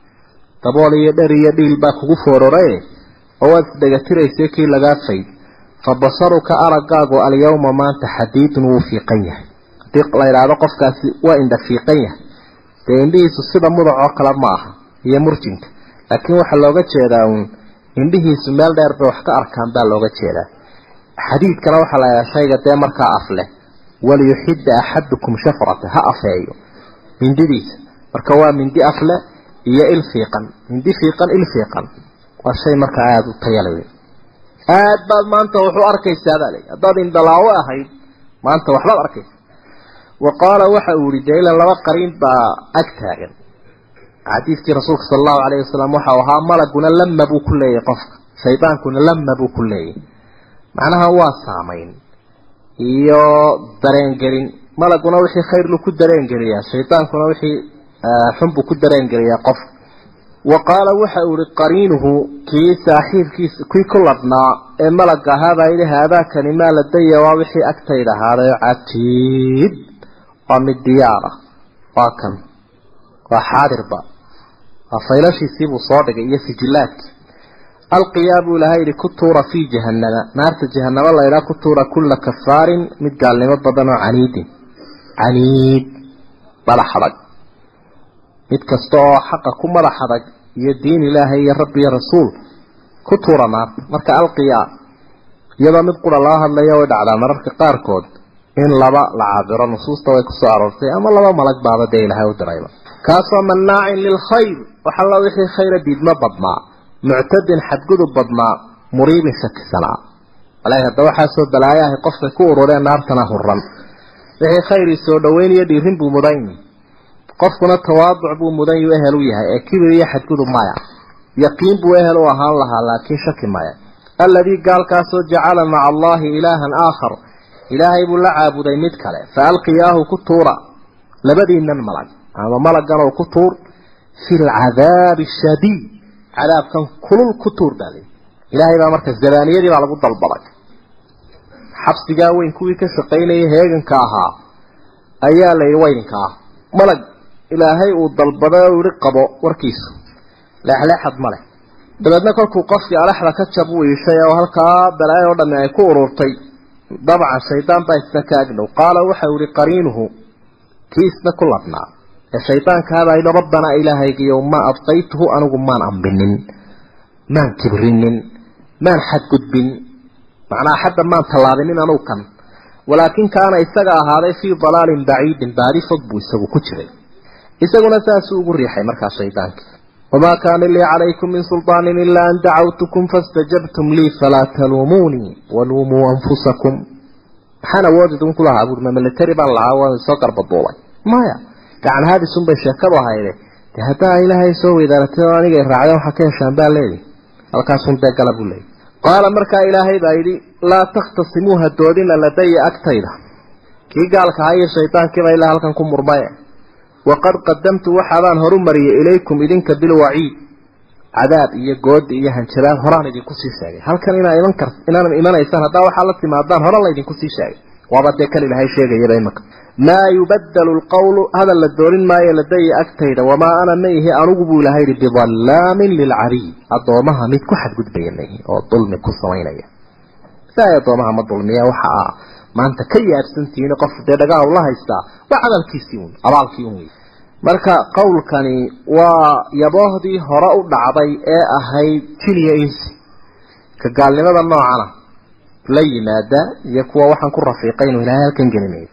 dabool iyo dhar iyo dhiil baa kugu foorore oo waad isdhegatiraysay kii lagaa fayd. Fa basaruka araggaagu alyawma maanta xadiidun wuu fiiqan yahay haddii la yidhaahdo qofkaasi waa indha fiiqan yahay. Dee indhihiisu sida mudac oo kale ma aha iyo murjinka. Laakiin waxaa looga jeedaa uun indhihiisu meel dheer bay wax ka arkaan baa looga jeedaa. Xadiidkana waxaa la yidhaha shayga dee markaa af leh. Waliyuxidda axadukum shafrata ha afeeyo. Mindidiisa marka waa mindi afle iyo il fiiqan. Mindi fiiqan il fiiqan. Waa shay markaa aada u tayale wey aada baad maanta wuxuu arkaysaa baa lay haddaad indhalaawo ahayd maanta waxbaad arkaysa yihi laba qariin baa ag taagan. Xadiidkii rasuulka sala allahu calayhi wasalam waxau ahaa malaguna lama buu ku leeyahay qofka shaydaankuna lama buu ku leeyahay macnaha waa saamayn iyo dareengelin. Malaguna wixii khayrlu ku dareengeliyaa shaydaankuna wixii xun buu ku dareengeliyaa qofka. Wa qaala waxa uu ihi qariinuhu kii saaxiibkiisa kii ku ladhnaa ee malaga ahaabaa yidhi haadaakani maa ladaya waa wixii agtayda ahaaday catiid waa mid diyaar ah waa kan waa xaadirba waa faylashiisiibuu soo dhigay iyo sijilaadkii alqiyaa buu ilahay yihi ku tuura fii jahanama naarta jahanamo laydhaa ku tuura kulla kafaarin mid gaalnimo badan oo caniidin. Caniid madax adag. Mid kasta oo xaqa ku madax adag iyo diin ilaahay iyo rabbi iyo rasuul ku tuura naarta. Marka alqiyaa iyadoo mid qura loo hadlayo way dhacdaa mararka qaarkood in laba la cabiro nusuusta way ku soo aroortay ama laba malag baaba dee ilahay u dirayba. Kaasoo manaacin lilkhayr waxalla wixii khayra diidma badnaa muctadin xadgudub badnaa muriibin shakisanaa. Walahi hadda waxaasoo balaayahay qofkay ku urureen naartana huran wixii khayrii soo dhaweyn iyo dhiirin buu mudan yahi qofkuna tawaaduc buu mudan yu ehel u yahay ee kibir iyo xadgudub maya. Yaqiin buu ehel u ahaan lahaa laakiin shaki maya. Alladii gaalkaasoo jacala maca allahi ilaahan aakhar ilaahay buu la caabuday mid kale. Fa alqiyaahu ku tuura. Labadiinan malag. Ama malaggan oo ku tuur. Fi lcadaabi shadiid. Cadaabkan kulul ku tuur baa lii ilaahay baa marka zabaaniyadii baa lagu dalbaday xabsigaa weyn kuwii ka shaqaynayay heeganka ahaa ayaa la yidhi waydinka ah malag ilaahay uu dalbaday oo yihi qabo warkiisu. Leexleexad ma leh. Dabeedna kolkuu qofkii alaxda ka jab u iishay oo halkaa balaayo dhammi ay ku ururtay dabcan shaydaan baa isna agdhow qaala waxau yihi qariinuhu kii isna ku ladnaa. Ee shaydaankaabaa yidhi rabbanaa ilaahaygiiyow maa abqaytuhu anigu maan ambinin maan kibrinin maan xadgudbin. Macnaa xadda maan tallaabinin anugu kan. Walaakin kaana isaga ahaaday fii dalaalin baciidin baadi fog buu isagu ku jiray. Isaguna saasuu ugu riixay markaa shaydaankii wamaa kaana lii calaykum min sulطaanin ilaa an dacawtukum faاstajabtum lii falaa taluumuunii waluumuu anfusakum maxaan awood idinku lahaa buuri ma military baan lahaa waan soo garbaduulay maya gacan haadisun bay sheekadu ahayde de haddaa ilaahay soo weydaaratay oo aniga raacdeen waxaa ka heshaan baa leedi halkaasun dee gala buu leeyay qaala markaa ilaahay baa yidhi laa takhtasimuuha doodina ladaya agtayda kii gaalka waqad qadamtu waxaabaan horu mariyay ilaykum idinka bilwaciid cadaab iyo goodi iyo hanjabaad horaan idinku sii sheegay halkan inaa iman kar inaanan imanaysaan haddaa waxaa la timaadaan hore laydinku sii sheegay waaba dee kan ilaahay sheegayaba imaka maa yubadalu lqawlu hadal la doorin maayo ladaya agtayda wamaa ana ma ihi anugu buu ilahay yihi bidallaamin lilcabiid addoomaha mid ku xadgudbaya ma ihi oo dulmi ku samaynaya ilaahay addoomaha ma dulmiya waxa maanta ka yaabsantihiin qof dee dhagaa ula haystaa waa camalkiisii un abaalkii un wey marka qowlkani waa yaboohdii hore u dhacday ee ahayd jiniya insi ka gaalnimada noocana la yimaada iyo kuwa waxaan ku rafiiqay inuu ilaahay halkan gelinayo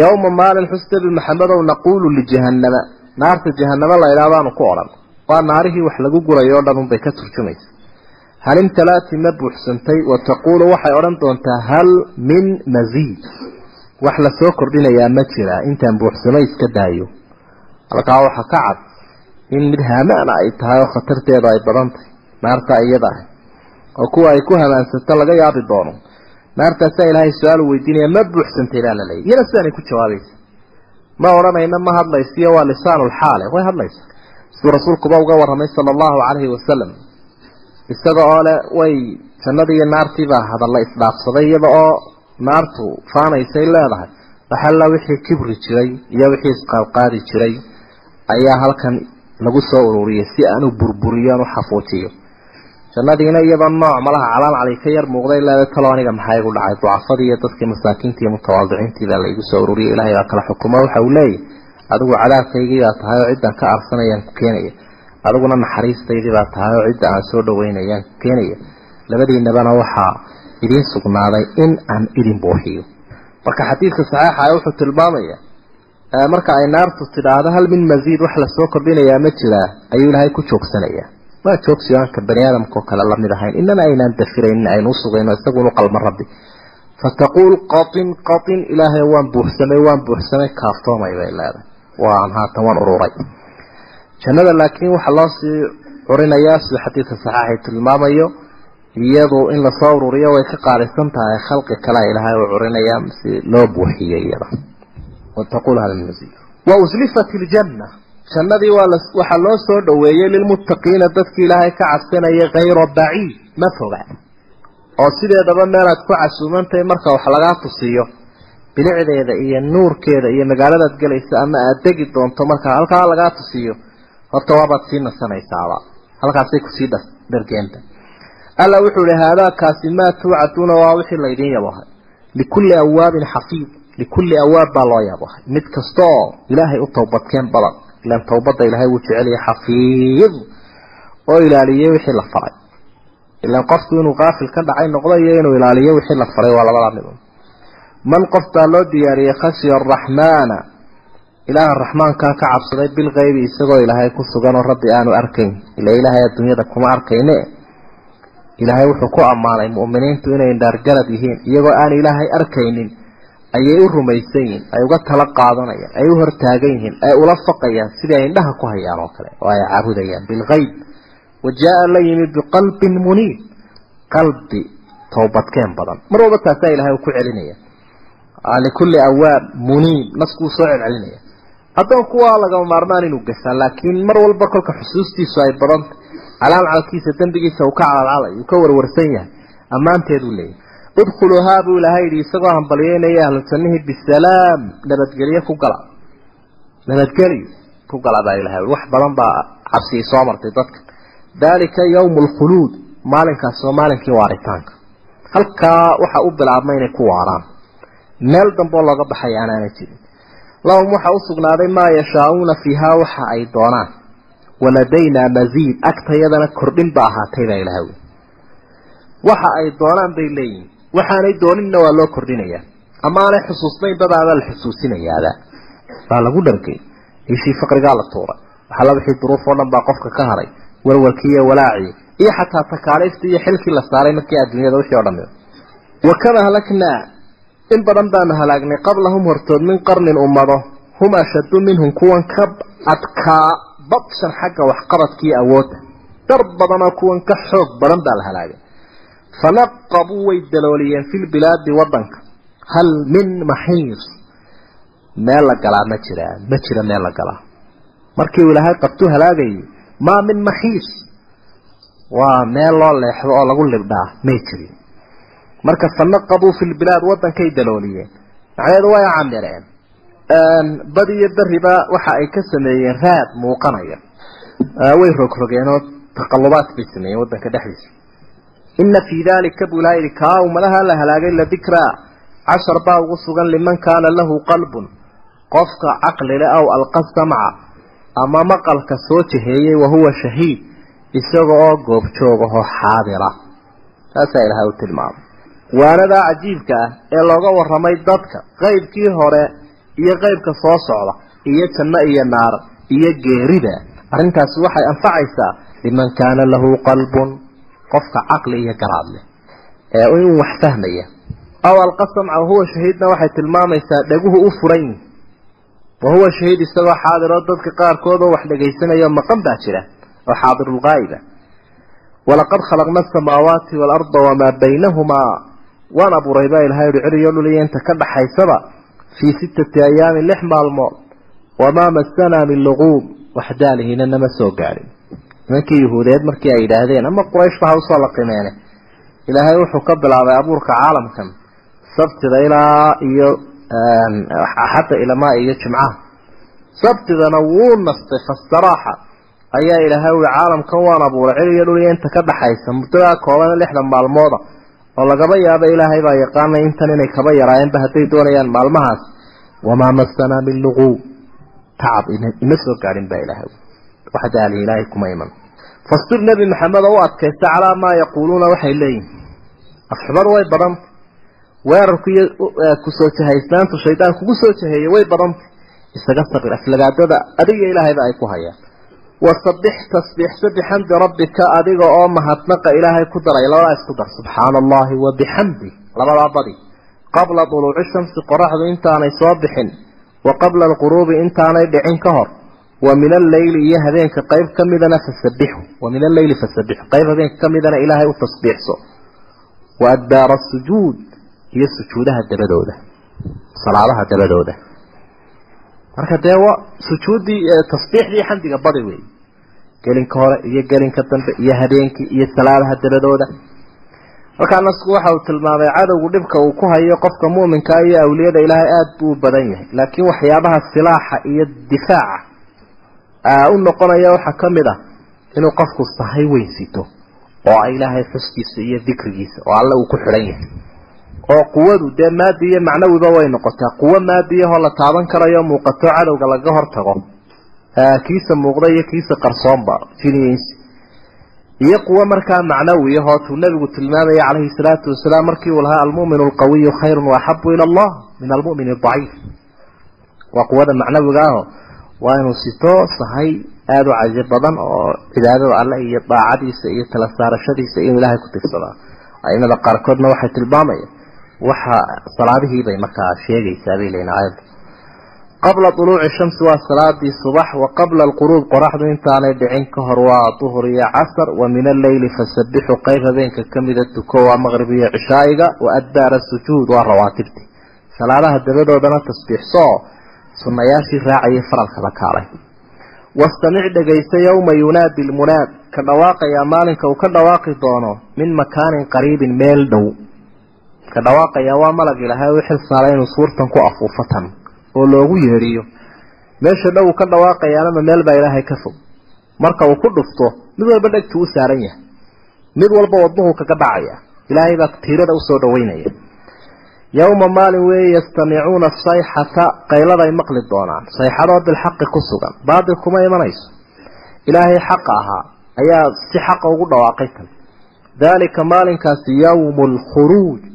yowma maalin xustabi maxamedow naquulu lijahannama naarta jahanamo la idhahdaanu ku odhan. Waa naarihii wax lagu gurayo o dhan unbay ka turjumaysa hal imtalaati ma buuxsantay wa taquulu waxay odhan doontaa hal min masiid wax la soo kordhinayaa ma jira. Intaan buuxsamay iska daayo. Halkaa waxaa ka cad in mid haamaana ay tahay oo khatarteedu ay badan tahay. Naarta iyada ah. Oo kuwa ay ku hamaansato laga yaabi doono. Naartaasaa ilaahay su'aal weydiinaya ma buuxsantay baa la leeyay iyana sidaanay ku jawaabaysa. Ma odhanayna ma hadlaysiyo waa lisaanulxaale way hadlaysa. Siduu rasuulkuba uga warramay sala allahu calayhi wasalam isaga oo le way jannadii iyo naartiibaa hadalla isdhaafsaday iyada oo naartu faanaysay leedahay. Waxalla wixii kibri jiray iyo wixii isqaadqaadi jiray ayaa halkan lagu soo ururiyay si aan u burburiyo aan u xafuujiyo. Jannadiina iyadoo nooc malaha calaan cali ka yar muuqday leeda talo aniga maxaa igu dhacay? Ducafadii iyo dadkii masaakiintii iyo mutawaadiciintii baa laigu soo ururiyay ilaahay baa kala xukumo waxa uu leeyahy adigu cadaabkaygii baa tahay oo ciddan ka arsanayaan ku keenaya adiguna naxariistaydii baa tahay oo cidda aan soo dhaweynayaan ku keenaya labadiinabana waxaa idiin sugnaaday in aan idin buuxiyo. Marka xadiidka saxiixa wuxuu tilmaamaya marka ay naartu tidhaahdo hal min masiid wax la soo kordhinayaa ma jiraa ayuu ilaahay ku joogsanaya waa joogsi aan ka bani aadamkao kale la mid ahayn. Inana aynaan dafirayn aynu usugayno isagunu qalma rabbi. Fataquul qatin qatin ilaahay waan buuxsamay waan buuxsamay kaaftoomay bay leedahay. Waan haatan waan ururay jannada laakiin waxaa loo sii curinayaa siduu xadiidka saxiixay tilmaamayo iyadu in la soo ururiyo way ka qaalisan tahay khalqi kale ilaahay uu curinaya si loo buuxiyo iyada. Wataqul hal min masiid wa uslifat aljanna. Jannadii waa waxaa loo soo dhoweeyey lilmuttaqiina dadkii ilaahay ka cabsanayay hayra baciid ma foga oo sideedaba meelaad ku casuumantahay marka wax lagaa tusiyo bilicdeeda iyo nuurkeeda iyo magaaladaad gelaysa ama aad degi doonto marka halkaa lagaa tusiyo horta waabaad sii nasanaysaaba halkaasay ku sii dhargeenta alla wuxuu ihi haadaakaasi maa tuucaduuna waa wixii laydin yabahay likulli awaabin xafiid likulli awaab baa loo yabahay mid kasta oo ilaahay u towbadkeen badan ilaan towbadda ilaahay wuu jeceliyay xafiid oo ilaaliyey wixii la faray. Ilaan qofku inuu qaafil ka dhacay noqdo iyo inuu ilaaliyo wixii la faray waa labada mid man qof baa loo diyaariyey khashiya araxmaana ilaaha raxmaankaa ka cabsaday bilkaybi isagoo ilaahay ku sugan oo rabbi aanu arkayn. Ila ilaahay adduunyada kuma arkayne. Ilaahay wuxuu ku ammaanay mu'miniintu inay dhaargarad yihiin iyagoo aan ilaahay arkaynin. Ayay u rumaysan yihiin ay uga tala qaadanayaan ay u hortaagan yihiin ay ula faqayaan sidii ay indhaha ku hayaan oo kale. Oo ay caabudayaan bilkayb wa jaa-a la yimid biqalbin muniib qalbi towbadkeen badan. Mar walba taasaa ilahay uu ku celinaya likulli awaab muniib naskuu soo celcelinaya addoonku waa lagama maarmaan inuu gashaa laakiin mar walba kolka xusuustiisu ay badanta calaalcalkiisa dembigiisa uu ka calaalcalay uu ka warwarsan yahay. Ammaanteeduu leeyahy udkhuluuhaa buu ilaahay yidhi isagoo hambalyeynaya ahlu jannihii bisalaam. Nabadgelyo ku gala. Nabadgelyo ku gala baa ilahay wax badan baa cabsigii soo martay dadka. Daalika yawmu alkhuluud maalinkaas waa maalinkii waaritaanka. Halkaa waxaa u bilaabmay inay ku waaraan. Meel damboo looga baxaya anaana jirin lahum waxaa u sugnaaday maa yashaauuna fiihaa waxa ay doonaan. Waladaynaa masiid agtayadana kordhin ba ahaatay baa ilahay wy waxa ay doonaan bay leeyihiin waxaanay dooninna waa loo kordhinayaa ama aanay xusuusnaynba baaba la xusuusinayaaba baa lagu dhargay ishii faqrigaa la tuuray. Waxalla wixii duruuf oo dhan baa qofka ka haray. Walwalkii iyo walaacii iyo xataa takaaliiftii iyo xilkii la saaray markii adduunyada wixii o dhan wakama halaknaa in badan baanu halaagnay qablahum hortood min qarnin ummado. Hum ashaddu minhum kuwan ka adkaa badshan xagga waxqabadkiiyo awoodda. Dar badanoo kuwan ka xoog badan baa la halaagay. Fanaqabuu way dalooliyeen fi lbilaadi wadanka hal min maxiis meel la galaa ma jiraa ma jira meel la galaa. Markii uu ilaahay qabtu halaagayay maa min maxiis waa meel loo leexdo oo lagu libdhaa may jirin marka fanaqaduu fi lbilaad waddankay dalooliyeen. Macnaheedu way camireen. Badi iyo beriba waxa ay ka sameeyeen raad muuqanaya. Way rogrogeenoo taqalubaad bay sameeyeen waddanka dhexdiisa. Ina fii dalika yidhi kaa ummadaha la halaagay la dikraa. Cashar baa ugu sugan liman kaana lahu qalbun. Qofka caqlile aw alqa samca. Ama maqalka soo jaheeyey wahuwa shahiid isaga oo goobjoogahoo xaadira. Taasaa ilahay u tilmaamay waanadaa cajiibka ah ee looga warramay dadka qeybkii hore iyo qeybka soo socda iyo janno iyo naar iyo geerida. Arrintaasi waxay anfacaysaa liman kaana lahu qalbun qofka caqli iyo garaad ee inuu wax fahmaya. Aw alqa samca wahuwa shahiidna waxay tilmaamaysaa dhaguhu u furan yihiin wahuwa shahiid isagoo xaadiroo dadka qaarkood oo wax dhagaysanayo maqan baa jira oo xaadirulgaa'iba walaqad khalaqna asamaawaati waalarda wamaa baynahumaa waan abuuray baa ilahay uhi ciriyo dhuliya ka dhaxaysaba fii sittati ayaamin lix maalmood wamaa masanaa min luquub wax daalihina nama soo gaadhin. Nimankii yuhuudeed markii ay yidhaahdeen ama qurayshba ha u soo laqimeene ilaahay wuxuu ka bilaabay abuurka caalamkan sabtida ilaa iyo axadda ilamaa iyo jimcaha. Sabtidana wuu nastay fastaraaxa. Ayaa ilaahay ui caalamkan waan abuuray cil iyo dhuliya ka dhaxaysa muddadaa kooban lixdan maalmooda oo lagaba yaabo ilaahay baa yaqaanay intan inay kaba yaraayeenba hadday doonayaan maalmahaas. Wamaa masanaa min luquub tacab ima soo gaadhin baa ilaahay wax daali ilaahay kuma iman. Fasbir nebi maxamed oo u adkaysta calaa maa yaquuluuna waxay leeyihiin afxumadu way badanta weerarku iyo ku soo jahaysnaantu shaydaan kugu soo jaheeyey way badanta isaga sabir aflagaadada adiga ilaahayba ay ku hayaan wasabix tasbiixsa bixamdi rabbika adiga oo mahadnaqa ilaahay ku daray labadaa isku dar subxaana allahi wa bixamdi labadaa badi. Qabla duluuci shamsi qoraxdu intaanay soo bixin wa qabla alquruubi intaanay dhicin ka hor wa min alleyli iyo habeenka qayb ka midana fasabixu wa min alleyli fasabixu qayb habeenka ka midana ilaahay u tasbiixso. Wa adbaara asujuud iyo sujuudaha dabadooda salaadaha dabadooda marka dee sujuuddii tasbiixdii xamdiga badi wey gelinka hore iyo gelinka dambe iyo habeenkii iyo salaadaha dabadooda halkaa nasku waxa uu tilmaamay cadowgu dhibka uu ku hayo qofka mu'minkaa iyo awliyada ilaahay aada buu u badan yahay. Laakiin waxyaabaha silaaxa iyo difaaca u noqonaya waxaa ka mid ah inuu qofku sahay weynsito oo ilaahay xuskiisa iyo dikrigiisa oo alle uu ku xidhan yahay oo quwadu dee maadi iyo macnawiba way noqotaa. Quwo maadiyahoo la taaban karayo muuqato cadowga laga hortago. Kiisa muuqda iyo kiisa qarsoonba iyo quwo markaa macnawiyahoo tuu nabigu tilmaamaya calayhi salaatu wasalaam markii uu lahaa almu'minu alqawiyu khayrun waaxabu ila allah min almu'min aldaciif waa quwada macnawiga aho waa inuu sito sahay aada u caji badan oo cibaadada alle iyo daacadiisa iyo tala saarashadiisa inuu ilaahay ku tirsadaa. Aimada qaarkoodna waxay tilmaamayaan waxa salaadihii bay markaa sheegaysaa bay leeyihiin aayadda qabla duluuci shamsi waa salaadii subax wa qabla alquruub qoraxdu intaanay dhicin ka hor waa duhur iyo casar wa min alleyli fasabixu qayb habeenka kamida tuko waa maqrib iyo cishaa'iga wa adbaara sujuud waa rawaatibti. Salaadaha dabadoodana tasbiixso sunnayaashii raacayay faralka la kaalay. Wastamic dhegaysa yowma yunaadi lmunaad ka dhawaaqayaa maalinka uu ka dhawaaqi doono min makaanin qariibin meel dhow ka dhawaaqayaa waa malag ilaahay u xil inuu suurtan ku afuufatan oo loogu yeedhiyo. Meesha dhow ka dhawaaqayaanama meel baa ilaahay ka fog. Marka uu ku dhufto mid walba dhegtuu u saaran yahay. Mid walba wadnuhu kaga dhacaya. Ilaahay baa tiirada u soo dhaweynaya. Yowma maalin weeye yastamicuuna sayxata qayladay maqli doonaan. Sayxadoo bilxaqi ku sugan. Baatil kuma imanayso. Ilaahay xaqa ahaa ayaa si xaqa ugu dhawaaqay tan. Daalika maalinkaasi yowmu lkhuruuj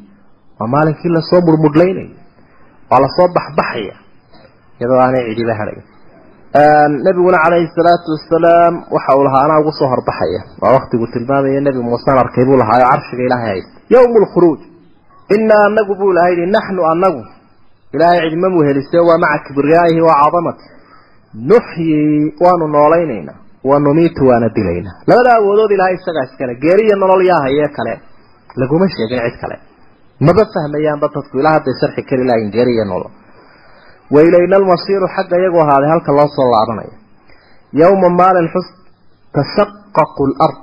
waa maalinkii la soo murmudhlaynaya waa la soo baxbaxaya iyadoo aanay cidiba hadhay nabiguna calayhi salaatu wasalaam waxa uu lahaa anaa ugu soo horbaxaya. Waa waktigu tilmaamaya nebi muusaan arkay buu lahaayo carshiga ilaahay haysta yowmu lkhuruuj inaa anagu buu ilahay yihi naxnu anagu. Ilaahay cidima muhelisee waa maca kibriyaa'ihi wa cadamati nuxyi waanu noolaynaynaa wa numiitu waana dilaynaa labada awoodood ilahay isagaa iskale geeriya nolol yaa hayee kale laguma sheegin cid kale maba fahmayaanba dadku ilaa hadday sharxi kari lahayn geeriya nolol wailayna almasiiru xagga iyagu ahaaday halka loo soo laabanaya. Yowma maalin xus tashaqaqu lard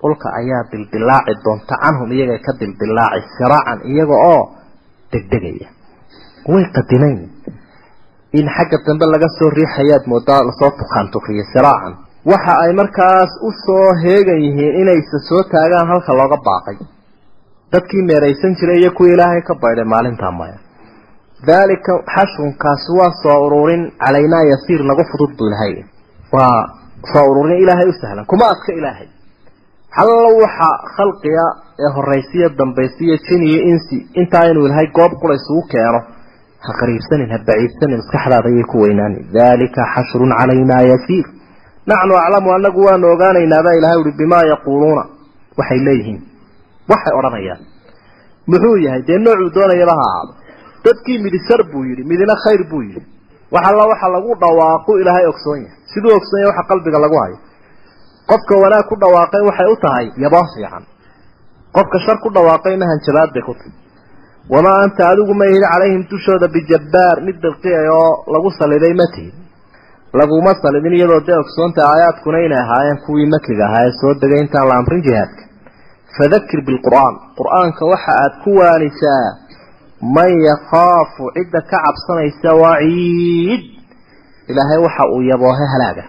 dhulka ayaa dildilaaci doonta canhum iyaga ka dildilaaci siraacan iyaga oo degdegaya. Way qadimayn in xagga dambe laga soo riixayaad moodaa la soo tukaan tukiyo siraacan. Waxa ay markaas u soo heegan yihiin inaysa soo taagaan halka looga baaqay dadkii meeraysan jiray iyo kuwii ilaahay ka baydhay maalintaa maya. Daalika xashunkaasi waa soo ururin calaynaa yasiir nagu fudud buu ilahay waa soo ururin ilaahay u sahlan. Kuma adka ilaahay. Hallo waxa khalqiga ee horaysiya dambaysiya jin iyo insi intaa inuu ilahay goob qura isugu keeno ha qariibsanin ha baciidsanin maskaxdaada ayay ku weynaanin daalika xashrun calaynaa yasiir. Naxnu aclamu anagu waanu ogaanaynaa baa ilahay uhi bimaa yaquuluuna? Waxay leeyihiin waxay odhanayaan. Muxuu yahay? Dee noocuu doonayaba ha ahaado dadkii midi shar buu yidhi midina khayr buu yidhi. Wax alla waxa lagu dhawaaqu ilaahay ogsoon yahay. Siduu ogsoon yahay waxa qalbiga lagu hayo. Qofka wanaag ku dhawaaqay waxay u tahay yaboo fiican. Qofka shar ku dhawaaqayna hanjabaad bay ku tahy wamaa anta adigu ma ihid calayhim dushooda bijabbaar mid dirqiyay oo lagu saliday ma tihid. Laguma salidin iyadoo dee ogsoonta aayaadkuna inay ahaayeen kuwii makiga ahaa ee soo degay intaan la amrin jihaadka fadakir bilqur'aan qur'aanka waxa aad ku waanisaa man yakhaafu cidda ka cabsanaysa waciid ilaahay waxa uu yaboohe halaaga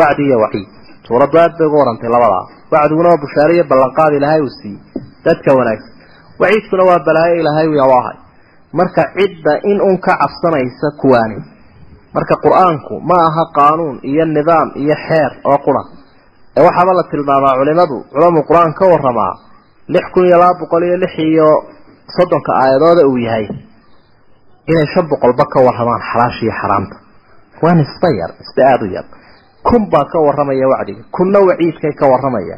wacdi iyo waciid suuraddu aad bay uga warantay labadaa wacdiguna waa bushaare iyo ballanqaad ilaahay uu siiyey dadka wanaagsan waciidkuna waa balaayo ilaahay uu yaboohay marka cidda in un ka cabsanaysa kuwaani marka waxaaba la tilmaamaa culimadu culamu qur'aan ka waramaa lix kun iyo laba boqol iyo lix iyo soddonka aayadooda uu yahay inay shan boqolba ka waramaan xalaasha iyo xaraamta. Waa nisba yar nisbe aada u yar. Kun baa ka waramaya wacdiga kunna waciidkay ka waramaya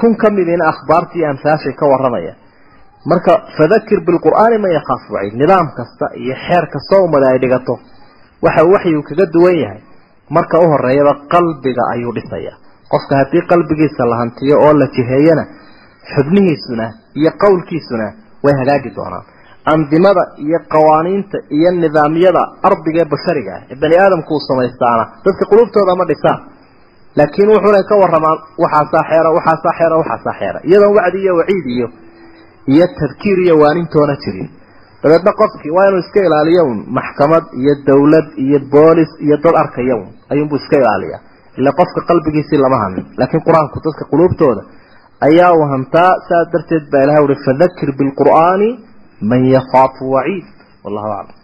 kun ka midina akhbaartii amsaashay ka waramaya marka fadakir bilqur'aani man yakhaafu waciid nidaam kasta iyo xeer kastoo ummada ay dhigato waxa uu waxyigu kaga duwan yahay. Marka u horeeyaba qalbiga ayuu dhisaya qofka haddii qalbigiisa la hantiyo oo la jiheeyana xubnihiisuna iyo qowlkiisuna way hagaagi doonaan. Andimada iyo qawaaniinta iyo nidaamyada ardiga ee bashariga ah ee bani aadamku uu samaystaana dadka qulubtooda ma dhisaan laakiin wuxuunay ka waramaan waxaasaa xeera waxaasaa xeera waxaasaa xeera. Iyadoon wacdi iyo waciid iyo iyo tadkiir iyo waanintoona jirin. Dabeedna qofkii waa inuu iska ilaaliyo un maxkamad iyo dawlad iyo boolis iyo dad arkaya un ayuunbuu iska ilaaliya ila qofka qalbigiisii lama hanin laakiin qur'aanku dadka quluubtooda ayaa uu hantaa saa darteed baa ilahay uhi fadakir bilqur'aani man yakhaafu waciid. Wallahu aclam